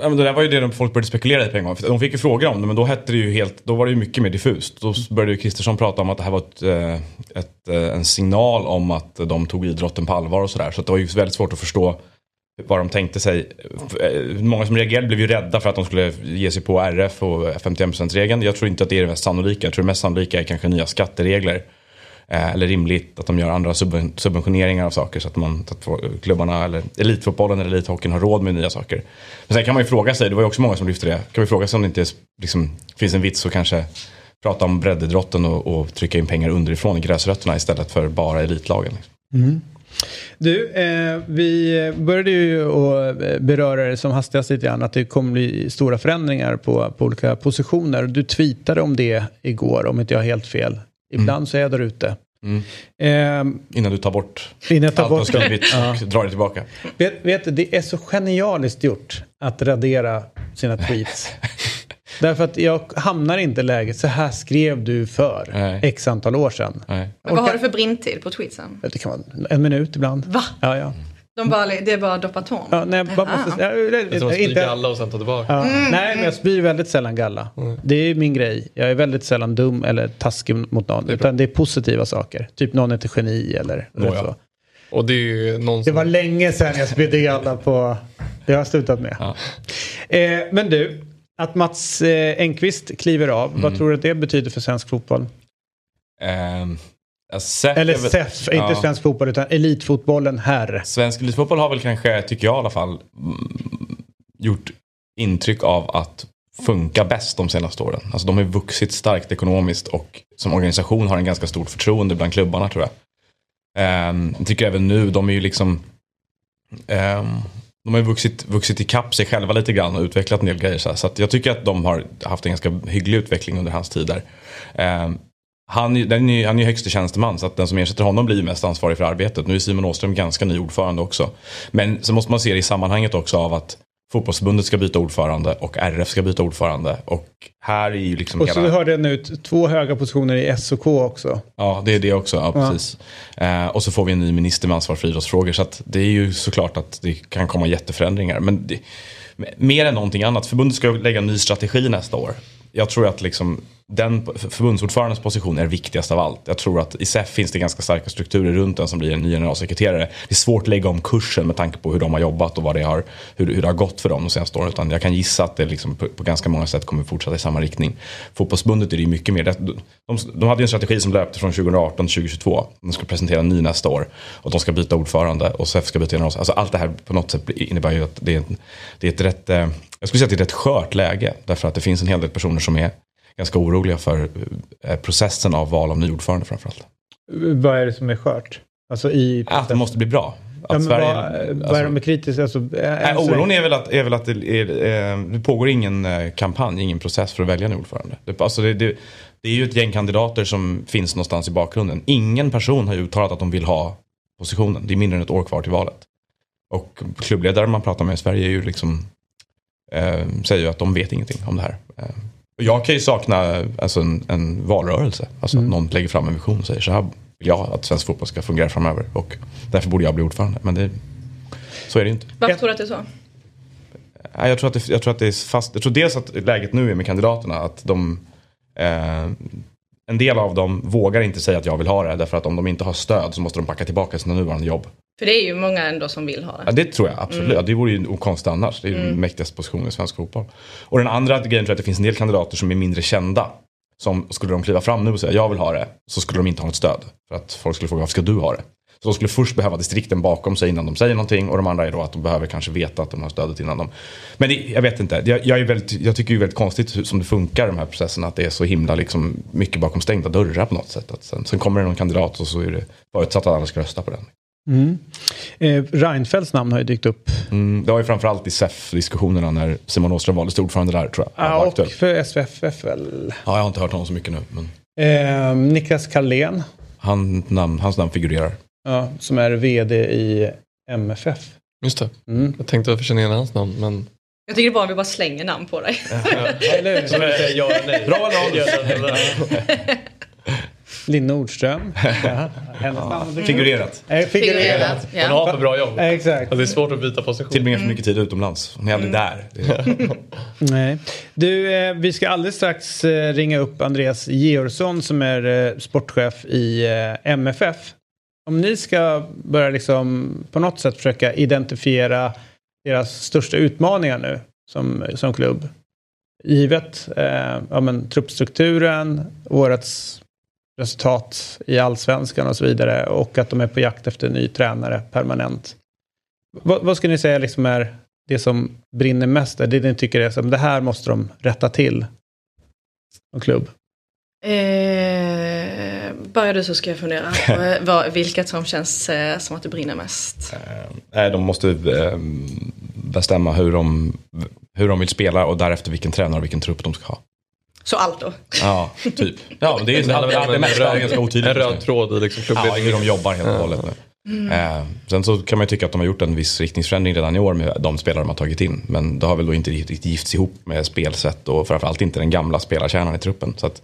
Ja, men det där var ju det de folk började spekulera i på en gång. De fick ju frågor om det men då hette det ju helt, då var det ju mycket mer diffust. Då började ju Kristersson prata om att det här var ett, eh, ett, eh, en signal om att de tog idrotten på allvar och sådär. Så att det var ju väldigt svårt att förstå vad de tänkte sig. Eh, Många som reagerade blev ju rädda för att de skulle ge sig på RF och 51%-regeln. Jag tror inte att det är det mest sannolika. Jag tror det mest sannolika är kanske nya skatteregler. Eh, eller rimligt att de gör andra subventioneringar av saker så att, man, så att klubbarna eller elitfotbollen eller elithockeyn har råd med nya saker. Men sen kan man ju fråga sig, det var ju också många som lyfte det, kan man fråga sig om det inte liksom, finns en vits att kanske prata om breddidrotten och, och trycka in pengar underifrån i gräsrötterna istället för bara elitlagen. Liksom. Mm. Du, eh, vi började ju att eh, beröra det som hastigast lite grann att det kommer bli stora förändringar på, på olika positioner. Du tweetade om det igår om inte jag har helt fel. Ibland så är jag där ute. Mm. Eh, Innan du tar bort Innan jag tar allt bort och det. och drar det tillbaka. vet, vet det är så genialiskt gjort att radera sina tweets. Därför att jag hamnar inte i läget, så här skrev du för Nej. x antal år sedan. Nej. Men vad har du för brintid på tweetsen? Det kan vara en minut ibland. Va? Ja, ja. De bara, det är bara doppa tån? ja nej, bara Jaha. måste, ja, Det är som att spy inte, galla och sen ta tillbaka. Ja. Mm. Nej, men jag spyr väldigt sällan galla. Det är min grej. Jag är väldigt sällan dum eller taskig mot någon. utan det är positiva saker. Typ någon är ett geni eller, eller Nåja. så. Och det är ju någon Det som... var länge sedan jag spydde galla på... Det har jag slutat med. Ja. Eh, men du, att Mats eh, Engqvist kliver av. Mm. Vad tror du att det betyder för svensk fotboll? Ja, SEF Eller SEF, inte ja. svensk fotboll utan elitfotbollen här. Svensk elitfotboll har väl kanske, tycker jag i alla fall, gjort intryck av att funka bäst de senaste åren. Alltså de har vuxit starkt ekonomiskt och som organisation har en ganska stort förtroende bland klubbarna tror jag. Ehm, jag tycker även nu, de är ju liksom ehm, de har ju vuxit, vuxit ikapp sig själva lite grann och utvecklat en del grejer. Så, så jag tycker att de har haft en ganska hygglig utveckling under hans tid där. Ehm, han, är- den är, han är ju högste tjänsteman så att den som ersätter honom blir mest ansvarig för arbetet. Nu är Simon Åström ganska ny ordförande också. Men så måste man se det i sammanhanget också av att fotbollsförbundet ska byta ordförande och RF ska byta ordförande. Och här är ju liksom Och så hela... hörde jag nu två höga positioner i SOK också. Ja, det är det också. Ja, Ja. precis. Eh, och så får vi en ny minister med ansvar för idrottsfrågor. Så att det är ju såklart att det kan komma jätteförändringar. Men det, mer än någonting annat. Förbundet ska lägga en ny strategi nästa år. Jag tror att liksom den förbundsordförandens position är viktigast av allt. Jag tror att i SEF finns det ganska starka strukturer runt den som blir en ny generalsekreterare. Det är svårt att lägga om kursen med tanke på hur de har jobbat och vad det har, hur, hur det har gått för dem de senaste åren. Utan jag kan gissa att det liksom på, på ganska många sätt kommer fortsätta i samma riktning. Fotbollsbundet är det ju mycket mer. De, de, de hade ju en strategi som löpte från 2018 till 2022. De ska presentera en ny nästa år. Och de ska byta ordförande och SEF ska byta generalsekreterare. Alltså allt det här på något sätt innebär ju att det är, det är ett rätt, eh, jag skulle säga att det är ett rätt skört läge. Därför att det finns en hel del personer som är ganska oroliga för eh, processen av val av ny ordförande framförallt. Vad är det som är skört? Alltså i... Att det måste bli bra. Ja, men Sverige, vad, vad alltså- är de kritiska? Alltså, Nej, oron är väl att, är väl att det, är, eh, det pågår ingen eh, kampanj, ingen process för att välja en ordförande. Det, alltså det, det, det är ju ett gäng kandidater som finns någonstans i bakgrunden. Ingen person har ju uttalat att de vill ha positionen. Det är mindre än ett år kvar till valet. Och klubbledare man pratar med i Sverige är ju liksom, eh, säger ju att de vet ingenting om det här. Och jag kan ju sakna alltså en, en valrörelse. Alltså att någon lägger fram en vision och säger så här vill jag att svensk fotboll ska fungera framöver. Och därför borde jag bli ordförande. Men det, så är det ju inte. Varför tror du att det är så? Jag, tror att det, jag tror att det är fast. Jag tror dels att läget nu är med kandidaterna att de eh, en del av dem vågar inte säga att jag vill ha det därför att om de inte har stöd så måste de packa tillbaka sina nuvarande jobb. För det är ju många ändå som vill ha Ja, det. det tror jag absolut. Ja, det vore ju okonstigt annars. Det är ju den mäktigaste positionen i svensk fotboll. Och den andra grejen tror jag att det finns en del kandidater som är mindre kända. Som skulle de kliva fram nu och säga jag vill ha det. Så skulle de inte ha något stöd. För att folk skulle fråga varför ska du ha det? Så de skulle först behöva distrikten bakom sig innan de säger någonting. Och de andra är då att de behöver kanske veta att de har stödet innan de. Men det, jag vet inte. Jag, jag, är väldigt, jag tycker är väldigt konstigt som det funkar de här processerna. Att det är så himla liksom, mycket bakom stängda dörrar på något sätt. Att sen, sen kommer det någon kandidat och så är det förutsatt att alla ska rösta på den. Mm. Eh, Reinfeldts namn har ju dykt upp. Mm, det var ju framförallt i SEF-diskussionerna när Simon Åström valdes till ordförande där tror jag. Ja, och aktuell. för SVFF väl. Ja, jag har inte hört honom så mycket nu. Men Eh, Niklas Carlén, han, namn, hans namn figurerar. Ja, som är vd i MFF. Just det. Mm. Jag tänkte varför känner jag igen hans namn men... Jag tycker det är bra att vi bara slänger namn på dig. Eller ja nej. Bra val! Linn Nordström. Ja, namn. Figurerat. Figurerat. Figurerat. Hon Ja. har för bra jobb. Exakt. Ja, det är svårt att byta position. Tillbringar för mycket tid utomlands. Hon är aldrig där. Det är, Nej. Du, eh, vi ska alldeles strax eh, ringa upp Andreas Georgsson som är eh, sportchef i eh, MFF. Om ni ska börja liksom på något sätt försöka identifiera deras största utmaningar nu som, som klubb. Givet eh, ja, men, truppstrukturen, årets resultat i allsvenskan och så vidare och att de är på jakt efter en ny tränare permanent. Vad, vad skulle ni säga liksom är det som brinner mest? Det ni tycker är som det här måste de rätta till? Som klubb. Eh, börjar du så ska jag fundera på vad, vilket som känns eh, som att det brinner mest. eh, nej, de måste eh, bestämma hur de, hur de vill spela och därefter vilken tränare och vilken trupp de ska ha. Så allt då. Ja, typ. Ja, men det, är, om det en mesta är röd- ganska otydligt. En röd tråd i liksom Ja, hur de jobbar helt och hållet nu. Eh, sen så kan man ju tycka att de har gjort en viss riktningsförändring redan i år med de spelare de har tagit in. Men det har väl då inte riktigt gifts ihop med spelsätt och framförallt inte den gamla spelarkärnan i truppen. Så att,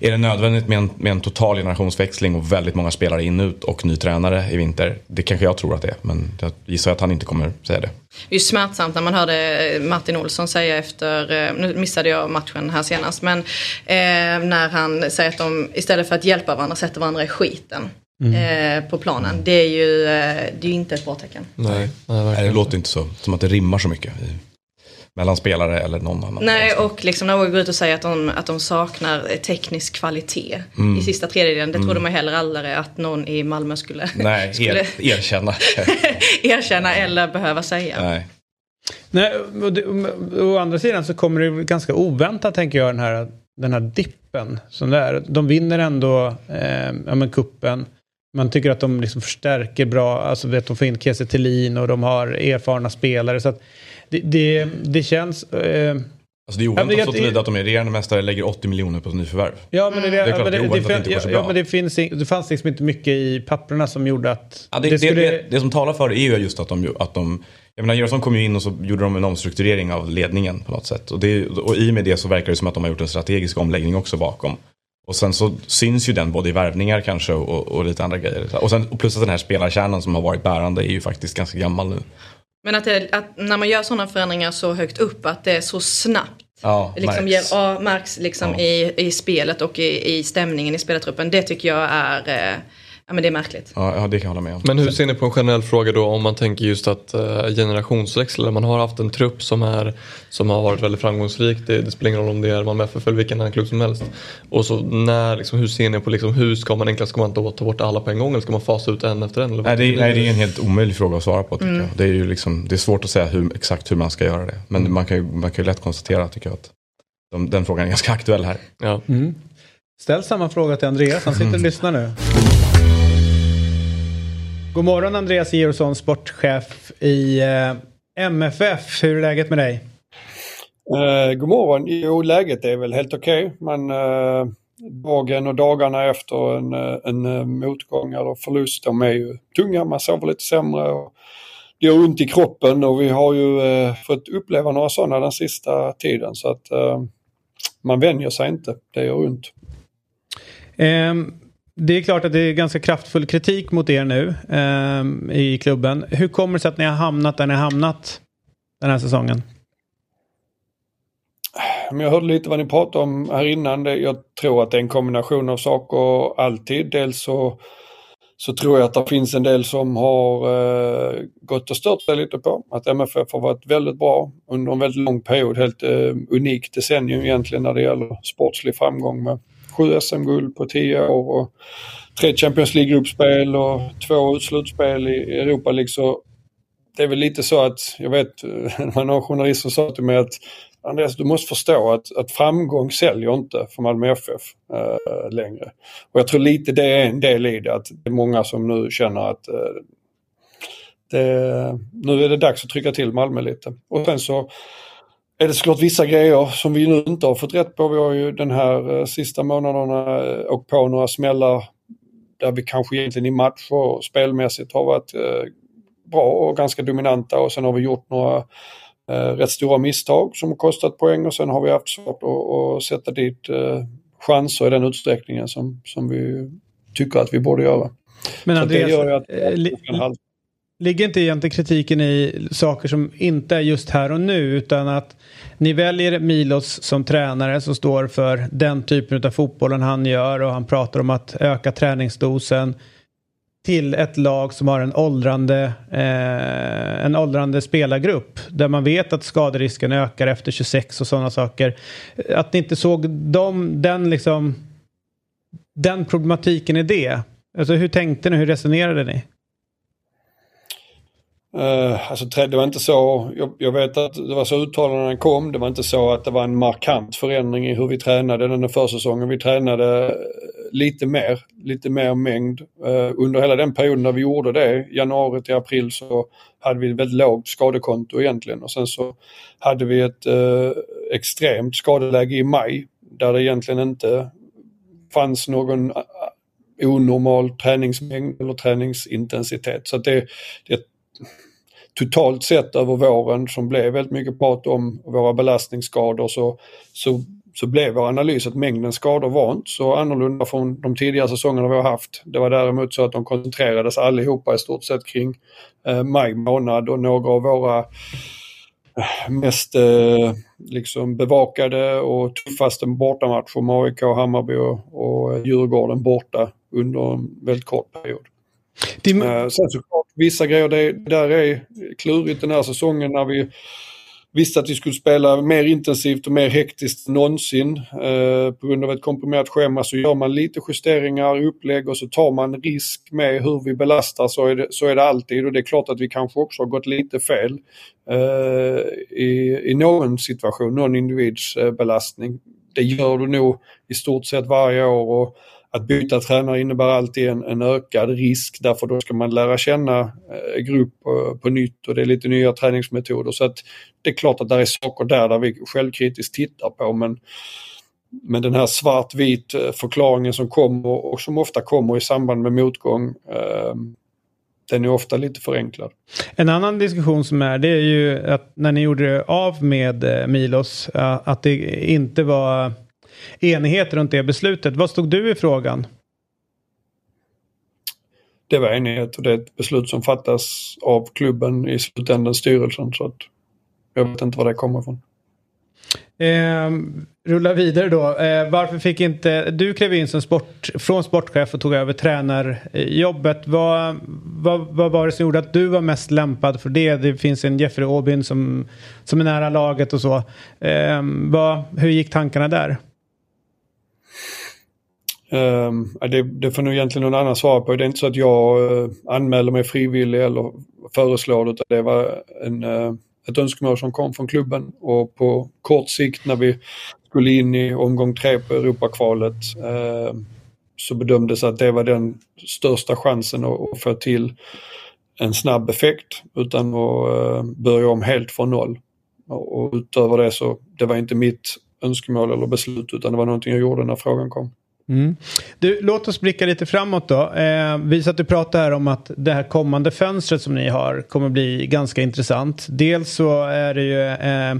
är det nödvändigt med en, med en total generationsväxling och väldigt många spelare in ut och ny tränare i vinter? Det kanske jag tror att det är, men jag gissar att han inte kommer säga det. Det är ju smärtsamt när man hörde Martin Olsson säga efter, eh, nu missade jag matchen här senast, men eh, när han säger att de istället för att hjälpa varandra sätter varandra i skiten eh, på planen. Det är ju eh, det är inte ett bra tecken. Nej, nej, det låter inte så, som att det rimmar så mycket mellan spelare eller någon annan. Nej, och liksom när vi går ut och säger att de, att de saknar teknisk kvalitet Mm. i sista tredjedelen. Det trodde man heller aldrig att någon i Malmö skulle, Nej, skulle er, erkänna. erkänna eller behöva säga. Nej. Nej, och det, å andra sidan så kommer det ganska oväntat tänker jag den här, den här dippen. Som det är. De vinner ändå eh, ja, men kuppen. Man tycker att de liksom förstärker bra, alltså vet de får in Kiese Thelin och de har erfarna spelare. Så att det, det, det känns... Eh, Alltså det är oväntat så tillvida att de är regerande mästare lägger 80 miljoner på nyförvärv. Ja, men det, Det är klart, ja, men det är oväntat att det inte går så ja, bra. men det, finns, in- det fanns liksom inte mycket i papperna som gjorde att... Ja, det, det, det, det, som talar för det är ju just att de, att de jag menar Göransson kom ju in och så gjorde de en omstrukturering av ledningen på något sätt. Och, det, och i och med det så verkar det som att de har gjort en strategisk omläggning också bakom. Och sen så syns ju den både i värvningar kanske och, och lite andra grejer. Och, sen, och plus att den här spelarkärnan som har varit bärande är ju faktiskt ganska gammal nu. Men att, det, att när man gör sådana förändringar så högt upp att det är så snabbt. Ja, liksom märks. ger, ja, märks liksom Ja. i, i spelet och i, i stämningen i spelartruppen. Det tycker jag är, eh, ja men det är märkligt. Ja, ja, det kan jag hålla med om. Men hur ser ni på en generell fråga då om man tänker just att uh, generationsväxla, man har haft en trupp som, är, som har varit väldigt framgångsrik, det, det spelar ingen roll om det är Malmö FF eller vilken annan klubb som helst. Och så när, liksom, hur ser ni på liksom, hur ska man enklast, ska man då ta bort alla på en gång eller ska man fasa ut en efter en? Eller vad Nej det, är, nej, det är en helt omöjlig fråga att svara på tycker Mm. jag. Det är ju liksom, det är svårt att säga hur, exakt hur man ska göra det. Men man kan ju, man kan ju lätt konstatera tycker jag att de, den frågan är ganska aktuell här. Ja. Mm. Eh, Mm. Mm. Ställ samma fråga till Andreas, han sitter och lyssnar nu. God morgon Andreas Georgsson, sportchef i eh, MFF. Hur är läget med dig? Eh, god morgon. Jo, läget är väl helt okej. Okay. Men eh, dagen och dagarna efter en, eh, en eh, motgång eller förlust, de är ju tunga. Man sover lite sämre. Och det gör ont i kroppen och vi har ju eh, fått uppleva några sådana den sista tiden. Så att eh, man vänjer sig inte. Det gör ont. Um det är klart att det är ganska kraftfull kritik mot er nu eh, i klubben. Hur kommer det sig att ni har hamnat där ni har hamnat den här säsongen? Jag hörde lite vad ni pratade om här innan. Jag tror att det är en kombination av saker alltid. Dels så, så tror jag att det finns en del som har eh, gått och stört sig lite på. Att MFF har varit väldigt bra under en väldigt lång period. Helt eh, unikt decennium egentligen när det gäller sportslig framgång med sju SM-guld på tio år och tre Champions League-gruppspel och två slutspel i Europa League. Så det är väl lite så att, jag vet, det var någon journalist som sa till mig att Andreas, du måste förstå att, att framgång säljer inte för Malmö FF äh, eh, längre. Och jag tror lite det är en del i det, att det är många som nu känner att äh, det, nu är det dags att trycka till Malmö lite. Och sen så är det såklart vissa grejer som vi nu inte har fått rätt på. Vi har ju den här eh, sista månaderna eh, åkt på några smällar där vi kanske egentligen i match och spelmässigt har varit eh, bra och ganska dominanta och sen har vi gjort några eh, rätt stora misstag som har kostat poäng och sen har vi haft svårt att, att sätta dit eh, chanser i den utsträckningen som, som vi tycker att vi borde göra. Men Andreas, att, ligger inte egentligen kritiken i saker som inte är just här och nu utan att ni väljer Milos som tränare som står för den typen av fotbollen han gör och han pratar om att öka träningsdosen till ett lag som har en åldrande, eh, en åldrande spelargrupp där man vet att skaderisken ökar efter 26 och sådana saker. Att ni inte såg dem, den, liksom, den problematiken i det. Alltså hur tänkte ni, hur resonerade ni? Uh, alltså, det var inte så, jag, jag, vet att det var så uttalandena kom, det var inte så att det var en markant förändring i hur vi tränade den försäsongen. Vi tränade eh, lite mer, lite mer mängd. Uh, under hela den perioden när vi gjorde det, januari till april, så hade vi ett väldigt lågt skadekonto egentligen och sen så hade vi ett uh, extremt skadeläge i maj där det egentligen inte fanns någon onormal träningsmängd eller träningsintensitet. Så det, det totalt sett över våren som blev väldigt mycket prat om våra belastningsskador så, så, så blev vår analys att mängden skador var inte så annorlunda från de tidigare säsongerna vi har haft. Det var däremot så att de koncentrerades allihopa i stort sett kring eh, maj månad och några av våra eh, mest eh, liksom bevakade och tuffaste bortamatcher med AIK, Hammarby och, och eh, Djurgården borta under en väldigt kort period. Din... Eh, sen såklart vissa grejer, det, där är klurigt den här säsongen när vi visste att vi skulle spela mer intensivt och mer hektiskt än någonsin. Eh, på grund av ett komprimerat schema så gör man lite justeringar i upplägg och så tar man risk med hur vi belastar så är det, så är det alltid och det är klart att vi kanske också har gått lite fel eh, i, i någon situation, någon individs eh, belastning. Det gör du nog i stort sett varje år och att byta tränare innebär alltid en, en, ökad risk därför då ska man lära känna eh, grupp på, på, nytt och det är lite nya träningsmetoder. Så att det är klart att det är saker där, där vi självkritiskt tittar på men, men den här svartvit eh, förklaringen som kommer och som ofta kommer i samband med motgång eh, den är ofta lite förenklad. En annan diskussion som är det är ju att när ni gjorde av med eh, Milos att det inte var enighet runt det beslutet. Vad stod du i frågan? Det var enighet och det är ett beslut som fattas av klubben i slutändan styrelsen. Så att jag vet inte var det kommer ifrån. Eh, rulla vidare då. Eh, varför fick inte du klev in som sport, från sportchef och tog över tränarjobbet? Vad, vad, vad var det som gjorde att du var mest lämpad för det? Det finns en Jeffrey Aubin som, som är nära laget och så. Eh, vad, hur gick tankarna där? Uh, det, det får nog egentligen någon annan svara på. Det är inte så att jag uh, anmäler mig frivillig eller föreslår det, utan det var en, uh, ett önskemål som kom från klubben och på kort sikt när vi skulle in i omgång tre på Europakvalet uh, så bedömdes att det var den största chansen att, att få till en snabb effekt utan att uh, börja om helt från noll. Och, och utöver det så, det var inte mitt önskemål eller beslut utan det var någonting jag gjorde när frågan kom. Mm. Du, låt oss blicka lite framåt då. Eh, vi satt och pratade här om att det här kommande fönstret som ni har kommer bli ganska intressant. Dels så är det ju eh,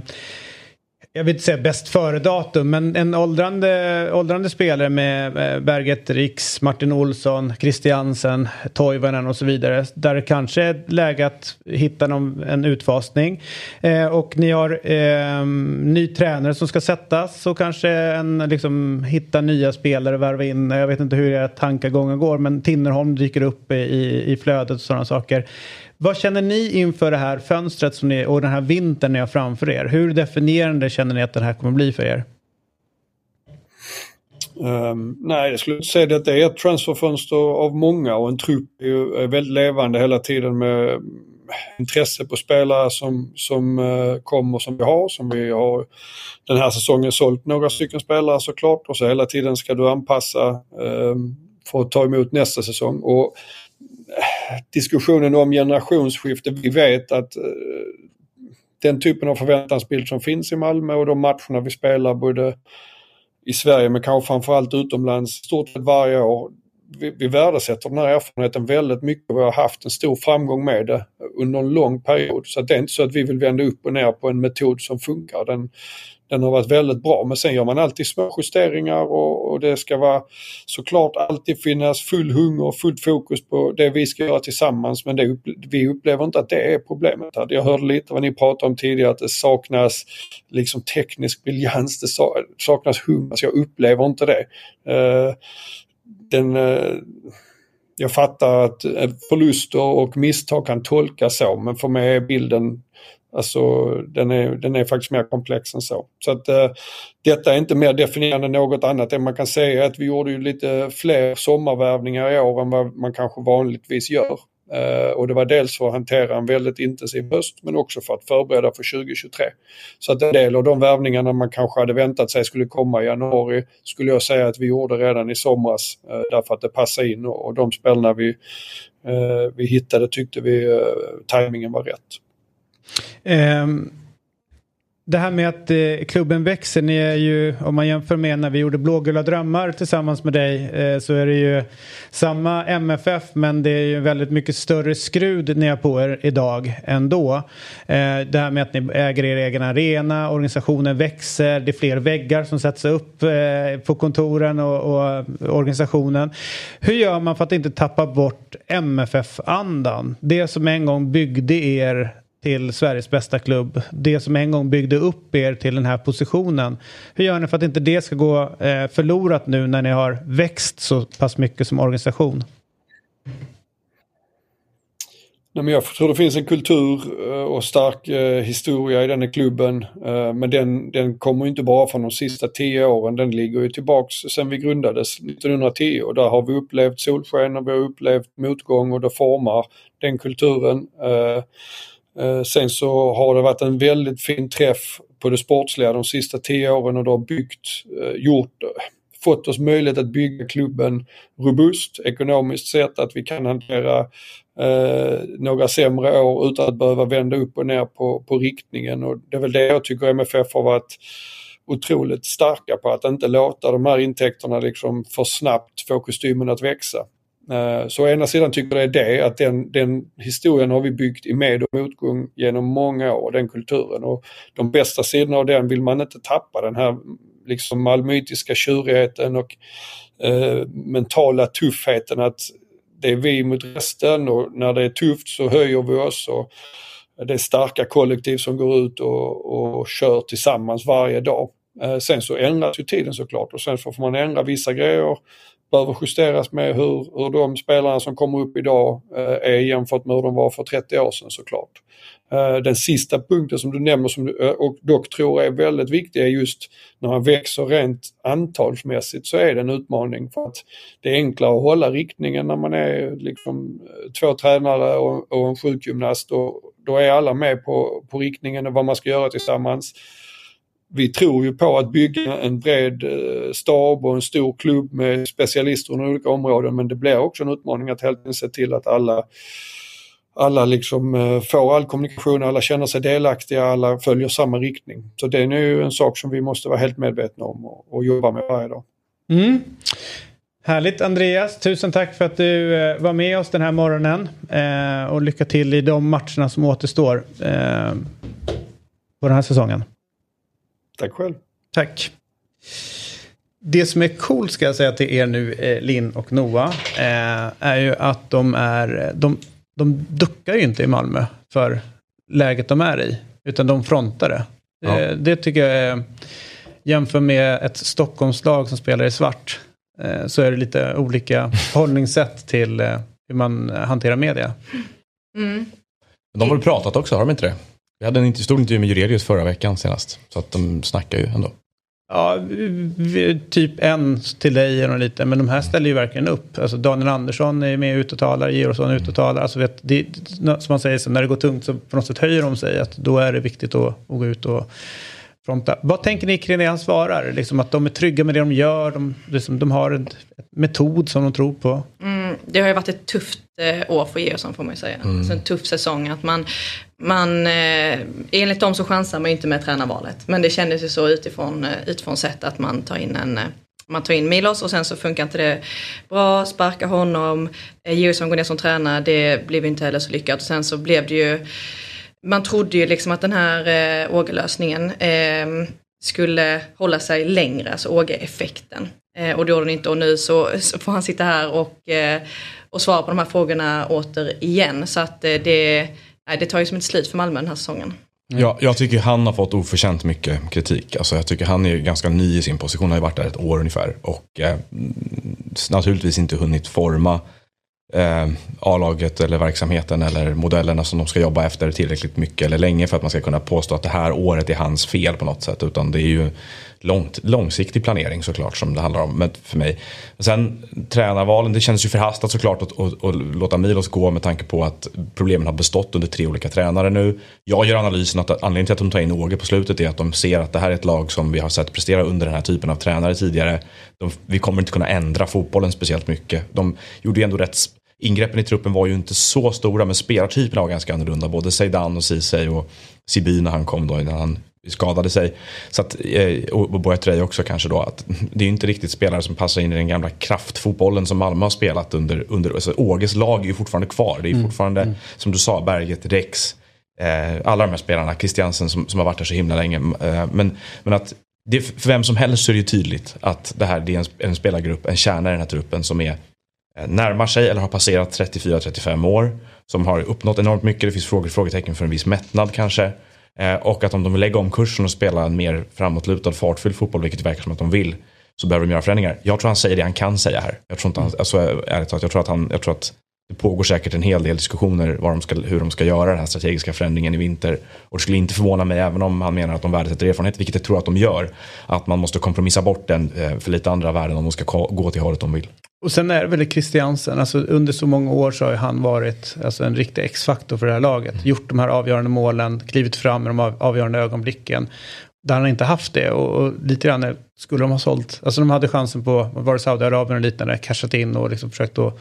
jag vill inte säga bäst före-datum, men en åldrande, åldrande spelare med eh, Berget Riks, Martin Olsson, Christiansen, Toivonen och så vidare. Där det kanske är läge att hitta någon, en utfasning. Eh, och ni har eh, ny tränare som ska sättas och kanske en, liksom, hitta nya spelare, värva in. Jag vet inte hur era tankegångar går, men Tinnerholm dyker upp i, i flödet och sådana saker. Vad känner ni inför det här fönstret som ni, och den här vintern ni har framför er? Hur definierande känner ni att det här kommer bli för er? Um, nej, jag skulle inte säga att det är ett transferfönster av många och en trupp är, ju, är väldigt levande hela tiden med mm, intresse på spelare som, som eh, uh, kommer som vi har. Som vi har den här säsongen sålt några stycken spelare såklart och så hela tiden ska du anpassa um, för att ta emot nästa säsong. Och diskussionen om generationsskifte. Vi vet att eh, den typen av förväntansbild som finns i Malmö och de matcherna vi spelar både i Sverige men kanske framförallt utomlands stort sett varje år. Vi, vi värdesätter den här erfarenheten väldigt mycket och vi har haft en stor framgång med det under en lång period. Så det är inte så att vi vill vända upp och ner på en metod som funkar. Den, den har varit väldigt bra men sen gör man alltid små justeringar och, och, det ska vara såklart alltid finnas full hunger och fullt fokus på det vi ska göra tillsammans men det, vi upplever inte att det är problemet. Jag hörde lite vad ni pratade om tidigare att det saknas liksom teknisk briljans, det saknas hum. Alltså jag upplever inte det. Uh, den, uh, jag fattar att eh, förluster och misstag kan tolkas så men för mig är bilden Alltså den är, den är faktiskt mer komplex än så. Så att eh, detta är inte mer definierande än något annat. Det man kan säga är att vi gjorde ju lite fler sommarvärvningar i år än vad man kanske vanligtvis gör. Eh, och det var dels för att hantera en väldigt intensiv höst men också för att förbereda för 2023. Så att en del av de värvningarna man kanske hade väntat sig skulle komma i januari skulle jag säga att vi gjorde redan i somras eh, därför att det passade in och, och de spelarna vi, eh, vi hittade tyckte vi eh, tajmingen var rätt. Um, det här med att eh, klubben växer, ni är ju, om man jämför med när vi gjorde Blågula drömmar tillsammans med dig, eh, så är det ju samma MFF men det är ju väldigt mycket större skrud ni har på er idag ändå. Eh, det här med att ni äger er egen arena, organisationen växer, det är fler väggar som sätts upp eh, på kontoren och, och, organisationen. Hur gör man för att inte tappa bort MFF-andan? Det som en gång byggde er till Sveriges bästa klubb. Det som en gång byggde upp er till den här positionen. Hur gör ni för att inte det ska gå eh, förlorat nu när ni har växt så pass mycket som organisation? Nej, men jag tror det finns en kultur eh, och stark eh, historia i den här klubben. Eh, men den, den kommer inte bara från de sista tio åren, den ligger ju tillbaks sen vi grundades 1910 och där har vi upplevt solsken och vi har upplevt motgång och det formar den kulturen. Eh, Eh, sen så har det varit en väldigt fin träff på det sportsliga de sista tio åren och det har byggt, eh, gjort, eh, fått oss möjlighet att bygga klubben robust ekonomiskt sett, att vi kan hantera eh, några sämre år utan att behöva vända upp och ner på, på riktningen och det är väl det jag tycker MFF har varit otroligt starka på, att inte låta de här intäkterna liksom för snabbt få kostymen att växa. Eh, så å ena sidan tycker jag det är det, att den, den historien har vi byggt i med och motgång genom många år, den kulturen. Och de bästa sidorna av den vill man inte tappa, den här liksom malmöitiska tjurigheten och eh, mentala tuffheten att det är vi mot resten och när det är tufft så höjer vi oss. Och det är starka kollektiv som går ut och, och kör tillsammans varje dag. Eh, sen så ändras ju tiden såklart och sen så får man ändra vissa grejer behöver justeras med hur, hur de spelarna som kommer upp idag eh, är jämfört med hur de var för 30 år sedan såklart. Eh, den sista punkten som du nämner som du, eh, och dock tror är väldigt viktig är just när man växer rent antalsmässigt så är det en utmaning för att det är enklare att hålla riktningen när man är liksom eh, två tränare och, och en sjukgymnast och då är alla med på, på riktningen och vad man ska göra tillsammans vi tror ju på att bygga en bred eh, stab och en stor klubb med specialister inom olika områden men det blir också en utmaning att helt enkelt se till att alla alla liksom eh, får all kommunikation, alla känner sig delaktiga, alla följer samma riktning. Så det är nu en sak som vi måste vara helt medvetna om och, och jobba med varje dag. Mm. Härligt Andreas, tusen tack för att du eh, var med oss den här morgonen. Eh, och lycka till i de matcherna som återstår eh, på den här säsongen. Tack själv. Tack. Det som är coolt ska jag säga till er nu, eh, Linn och Noah, eh, är ju att de är, de, de duckar ju inte i Malmö för läget de är i, utan de frontar det. Ja. Eh, det tycker jag är, jämför med ett Stockholmslag som spelar i svart, eh, så är det lite olika hållningssätt till eh, hur man hanterar media. Mm. De har väl pratat också, har de inte det? Vi hade en stor intervju med Jurelius förra veckan senast. Så att de snackar ju ändå. Ja, typ en till dig och lite, men de här ställer ju verkligen upp. Alltså Daniel Andersson är med ut och talar, Georgsson är ute och talar. Alltså vet, det, som man säger, så när det går tungt så på något sätt höjer de sig. Att då är det viktigt att, att gå ut och fronta. Vad tänker ni kring det han svarar? Liksom att de är trygga med det de gör, de, liksom, de har en metod som de tror på. Mm, det har ju varit ett tufft eh, år för Georgsson får man ju säga. Alltså en tuff säsong. Att man, man, eh, enligt dem så chansar man ju inte med tränarvalet. Men det kändes ju så utifrån, eh, utifrån sett att man tar in en man tar in Milos och sen så funkar inte det bra, sparkar honom, Georgsson går ner som tränare, det blev inte heller så lyckat. Och sen så blev det ju, man trodde ju liksom att den här eh, Åge-lösningen eh, skulle hålla sig längre, alltså Åge-effekten. Eh, och det gjorde den inte och nu så, så får han sitta här och, eh, och svara på de här frågorna återigen. Så att eh, det, det tar ju som ett slut för Malmö den här säsongen. Ja, jag tycker han har fått oförtjänt mycket kritik. Alltså, jag tycker han är ganska ny i sin position, han har ju varit där ett år ungefär. Och eh, naturligtvis inte hunnit forma eh, A-laget eller verksamheten eller modellerna som de ska jobba efter tillräckligt mycket eller länge för att man ska kunna påstå att det här året är hans fel på något sätt. Utan det är ju långt, långsiktig planering såklart som det handlar om men för mig. Sen tränarvalen, det känns ju förhastat såklart att, att, att låta Milos gå med tanke på att problemen har bestått under tre olika tränare nu. Jag gör analysen att anledningen till att de tar in Åge på slutet är att de ser att det här är ett lag som vi har sett prestera under den här typen av tränare tidigare. De, vi kommer inte kunna ändra fotbollen speciellt mycket. De gjorde ju ändå rätt ingreppen i truppen var ju inte så stora men spelartyperna var ganska annorlunda. Både Zeidan och Ceesay och Siby när han kom då innan han skadade sig. Så att, eh, och Boetray också kanske då. Att det är ju inte riktigt spelare som passar in i den gamla kraftfotbollen som Malmö har spelat under. under alltså Åges lag är ju fortfarande kvar. Det är ju fortfarande som du sa Berget, Rex. Eh, alla de här spelarna, Christiansen som, som har varit där så himla länge. Eh, men, men att det, för vem som helst så är det ju tydligt att det här det är en, en spelargrupp, en kärna i den här truppen som är eh, närmar sig eller har passerat 34-35 år. Som har uppnått enormt mycket. Det finns frågor, frågetecken för en viss mättnad kanske. Eh, och att om de vill lägga om kursen och spela en mer framåtlutad, fartfylld fotboll, vilket det verkar som att de vill, så behöver de göra förändringar. Jag tror han säger det han kan säga här. Jag tror inte han, alltså, ärligt talat, jag tror att han, jag tror att det pågår säkert en hel del diskussioner de ska, hur de ska göra den här strategiska förändringen i vinter. Och det skulle inte förvåna mig, även om han menar att de värdesätter erfarenhet, vilket jag tror att de gör, att man måste kompromissa bort den eh, för lite andra värden om de ska gå till hållet de vill. Och sen är det väl Christiansen, alltså under så många år så har ju han varit alltså, en riktig X-faktor för det här laget. Gjort de här avgörande målen, klivit fram i de av- avgörande ögonblicken. Där han inte haft det och, och lite grann skulle de ha sålt, alltså de hade chansen på, var det Saudiarabien och liknande, cashat in och liksom försökt att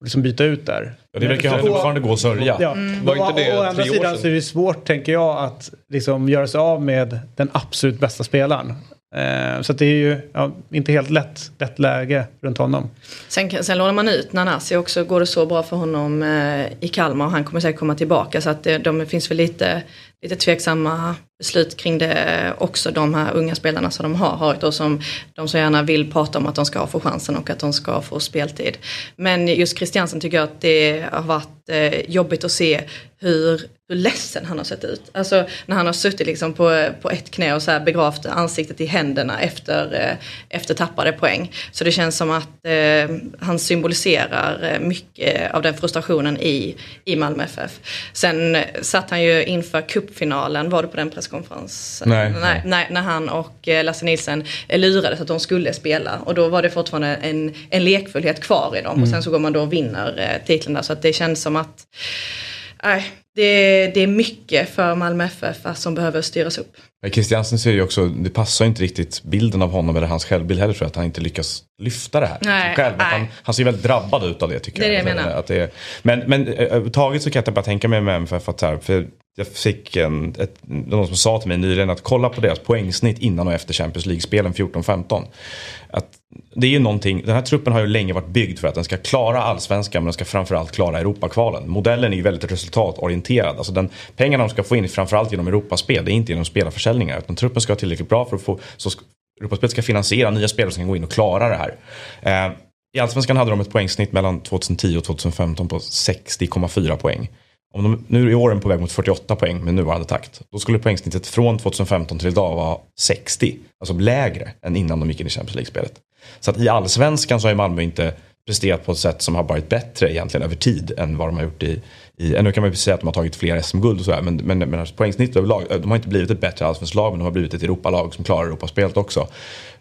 och liksom byta ut där. Ja, det verkar fortfarande gå och sörja. Ja. Var inte det å, andra tre år sidan sedan? så är det svårt, tänker jag, att liksom göra sig av med den absolut bästa spelaren. Eh, så att det är ju ja, inte helt lätt, lätt läge runt honom. Sen, sen lånar man ut Nanasi också, går det så bra för honom eh, i Kalmar och han kommer säkert komma tillbaka. Så att det, de finns väl lite, lite tveksamma beslut kring det också, de här unga spelarna som de har varit och som de så gärna vill prata om att de ska få chansen och att de ska få speltid. Men just Christiansen tycker jag att det har varit eh, jobbigt att se hur, hur ledsen han har sett ut. Alltså när han har suttit liksom på, på ett knä och så här begravt ansiktet i händerna efter, eh, efter tappade poäng. Så det känns som att eh, han symboliserar eh, mycket av den frustrationen i, i Malmö FF. Sen eh, satt han ju inför cupfinalen, var det på den presskonferensen? Nej. nej, nej när han och Lasse Nilsen lurades att de skulle spela. Och då var det fortfarande en, en lekfullhet kvar i dem. Och sen så går man då och vinner titeln där. Så att det känns som att Nej, det det, är mycket för Malmö FF som behöver styras upp. Men Christiansen ser ju också, det passar inte riktigt bilden av honom eller hans självbild heller tror jag, att han inte lyckas lyfta det här. Nej, själv. Han, han ser väldigt drabbad ut av det tycker Det är jag. det jag menar. Att det är, men men eh, överhuvudtaget så kan jag bara tänka mig med MFF att så här, för jag fick en, ett, någon som sa till mig nyligen att kolla på deras poängsnitt innan och efter Champions League-spelen 14-15. Att det är ju någonting, den här truppen har ju länge varit byggd för att den ska klara allsvenskan men den ska framförallt klara Europakvalen. Modellen är ju väldigt resultatorienterad. Alltså den, pengarna de ska få in är framförallt genom Europaspel, det är inte genom spelarförsäljningar. Utan truppen ska vara tillräckligt bra för att få, så Europaspelet ska finansiera nya spelare som kan gå in och klara det här. Eh, I Allsvenskan hade de ett poängsnitt mellan 2010 och 2015 på 60,4 poäng. Om de, nu är åren på väg mot 48 poäng med nuvarande takt. Då skulle poängsnittet från 2015 till idag vara 60. Alltså lägre än innan de gick in i Champions League-spelet. Så att i allsvenskan så har ju Malmö inte presterat på ett sätt som har varit bättre egentligen över tid än vad de har gjort i, i nu kan man ju säga att de har tagit fler SM-guld och sådär men, men, men poängsnitt överlag, de har inte blivit ett bättre allsvenskt lag men de har blivit ett Europalag som klarar Europaspelet också.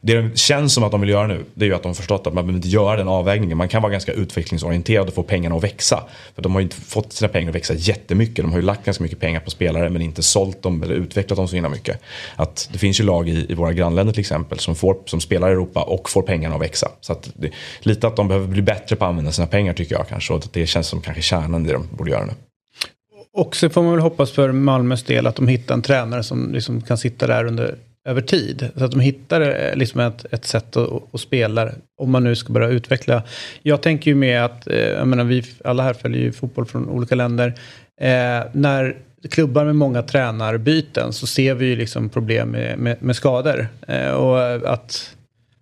Det känns som att de vill göra nu det är ju att de har förstått att man behöver inte göra den avvägningen. Man kan vara ganska utvecklingsorienterad och få pengarna att växa. För de har ju inte fått sina pengar att växa jättemycket. De har ju lagt ganska mycket pengar på spelare men inte sålt dem eller utvecklat dem så himla mycket. Att det finns ju lag i, i våra grannländer till exempel som, får, som spelar i Europa och får pengarna att växa. Så att det, lite att de behöver bli bättre på att använda sina pengar tycker jag kanske. Och det känns som kanske kärnan i det de borde göra nu. Och så får man väl hoppas för Malmös del att de hittar en tränare som liksom kan sitta där under, över tid. Så att de hittar eh, liksom ett, ett sätt att, att spela om man nu ska börja utveckla. Jag tänker ju med att, eh, jag menar vi alla här följer ju fotboll från olika länder. Eh, när klubbar med många tränarbyten så ser vi ju liksom problem med, med, med skador. Eh, och att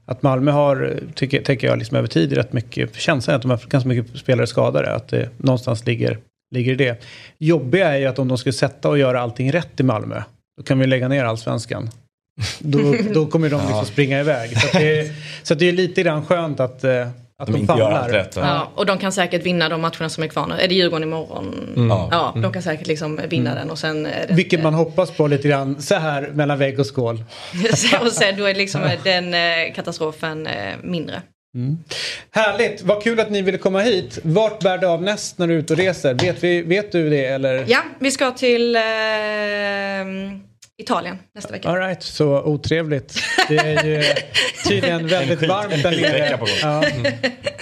att Malmö har, tycker, tänker jag, liksom över tid rätt mycket, känslan är att de har ganska mycket spelare skadade. Att det någonstans ligger, ligger i det. Jobbiga är ju att om de skulle sätta och göra allting rätt i Malmö, då kan vi lägga ner allsvenskan. Då, då kommer de liksom springa iväg. Så, att det, är- så att det är lite grann skönt att, eh, att de, famlar. Ja, och de kan säkert vinna de matcherna som är kvar nu. Är det Djurgården imorgon? Mm. Ja, de kan säkert liksom vinna den och sen är det Vilket man hoppas på lite grann så här mellan vägg och skål. och sen då är liksom den eh, katastrofen eh, mindre. Härligt, vad kul att ni ville komma hit. Vart bär det av näst när du är ute och reser? Vet, vi, vet du det eller? Ja, vi ska till eh, Italien nästa vecka. All right, så otrevligt. Det är ju tydligen väldigt skit- varmt där nere. Ja.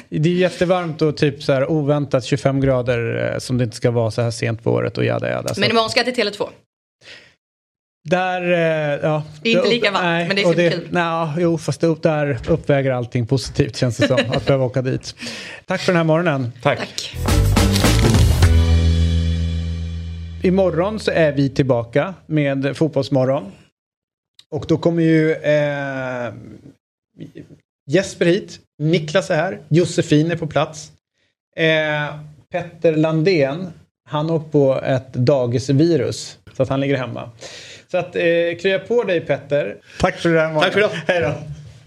Det är jättevarmt och typ så här oväntat 25 grader eh, som det inte ska vara så här sent på året och jada jada. Så Men imorgon ska jag till Tele2. där, eh, ja. Det är inte lika varmt, men det är och superkul. Nej, jo, fast det, där uppväger allting positivt känns det som. att behöva åka dit. Tack för den här morgonen. Tack. Imorgon så är vi tillbaka med Fotbollsmorgon. Och då kommer ju eh, Jesper hit, Niklas är här, Josefin är på plats. Eh, Petter Landén, han åkt på ett dagisvirus så att han ligger hemma. Så att eh, krya på dig Petter. Tack för det här Tack för idag. Hej då.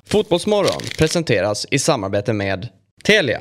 Fotbollsmorgon presenteras i samarbete med Telia.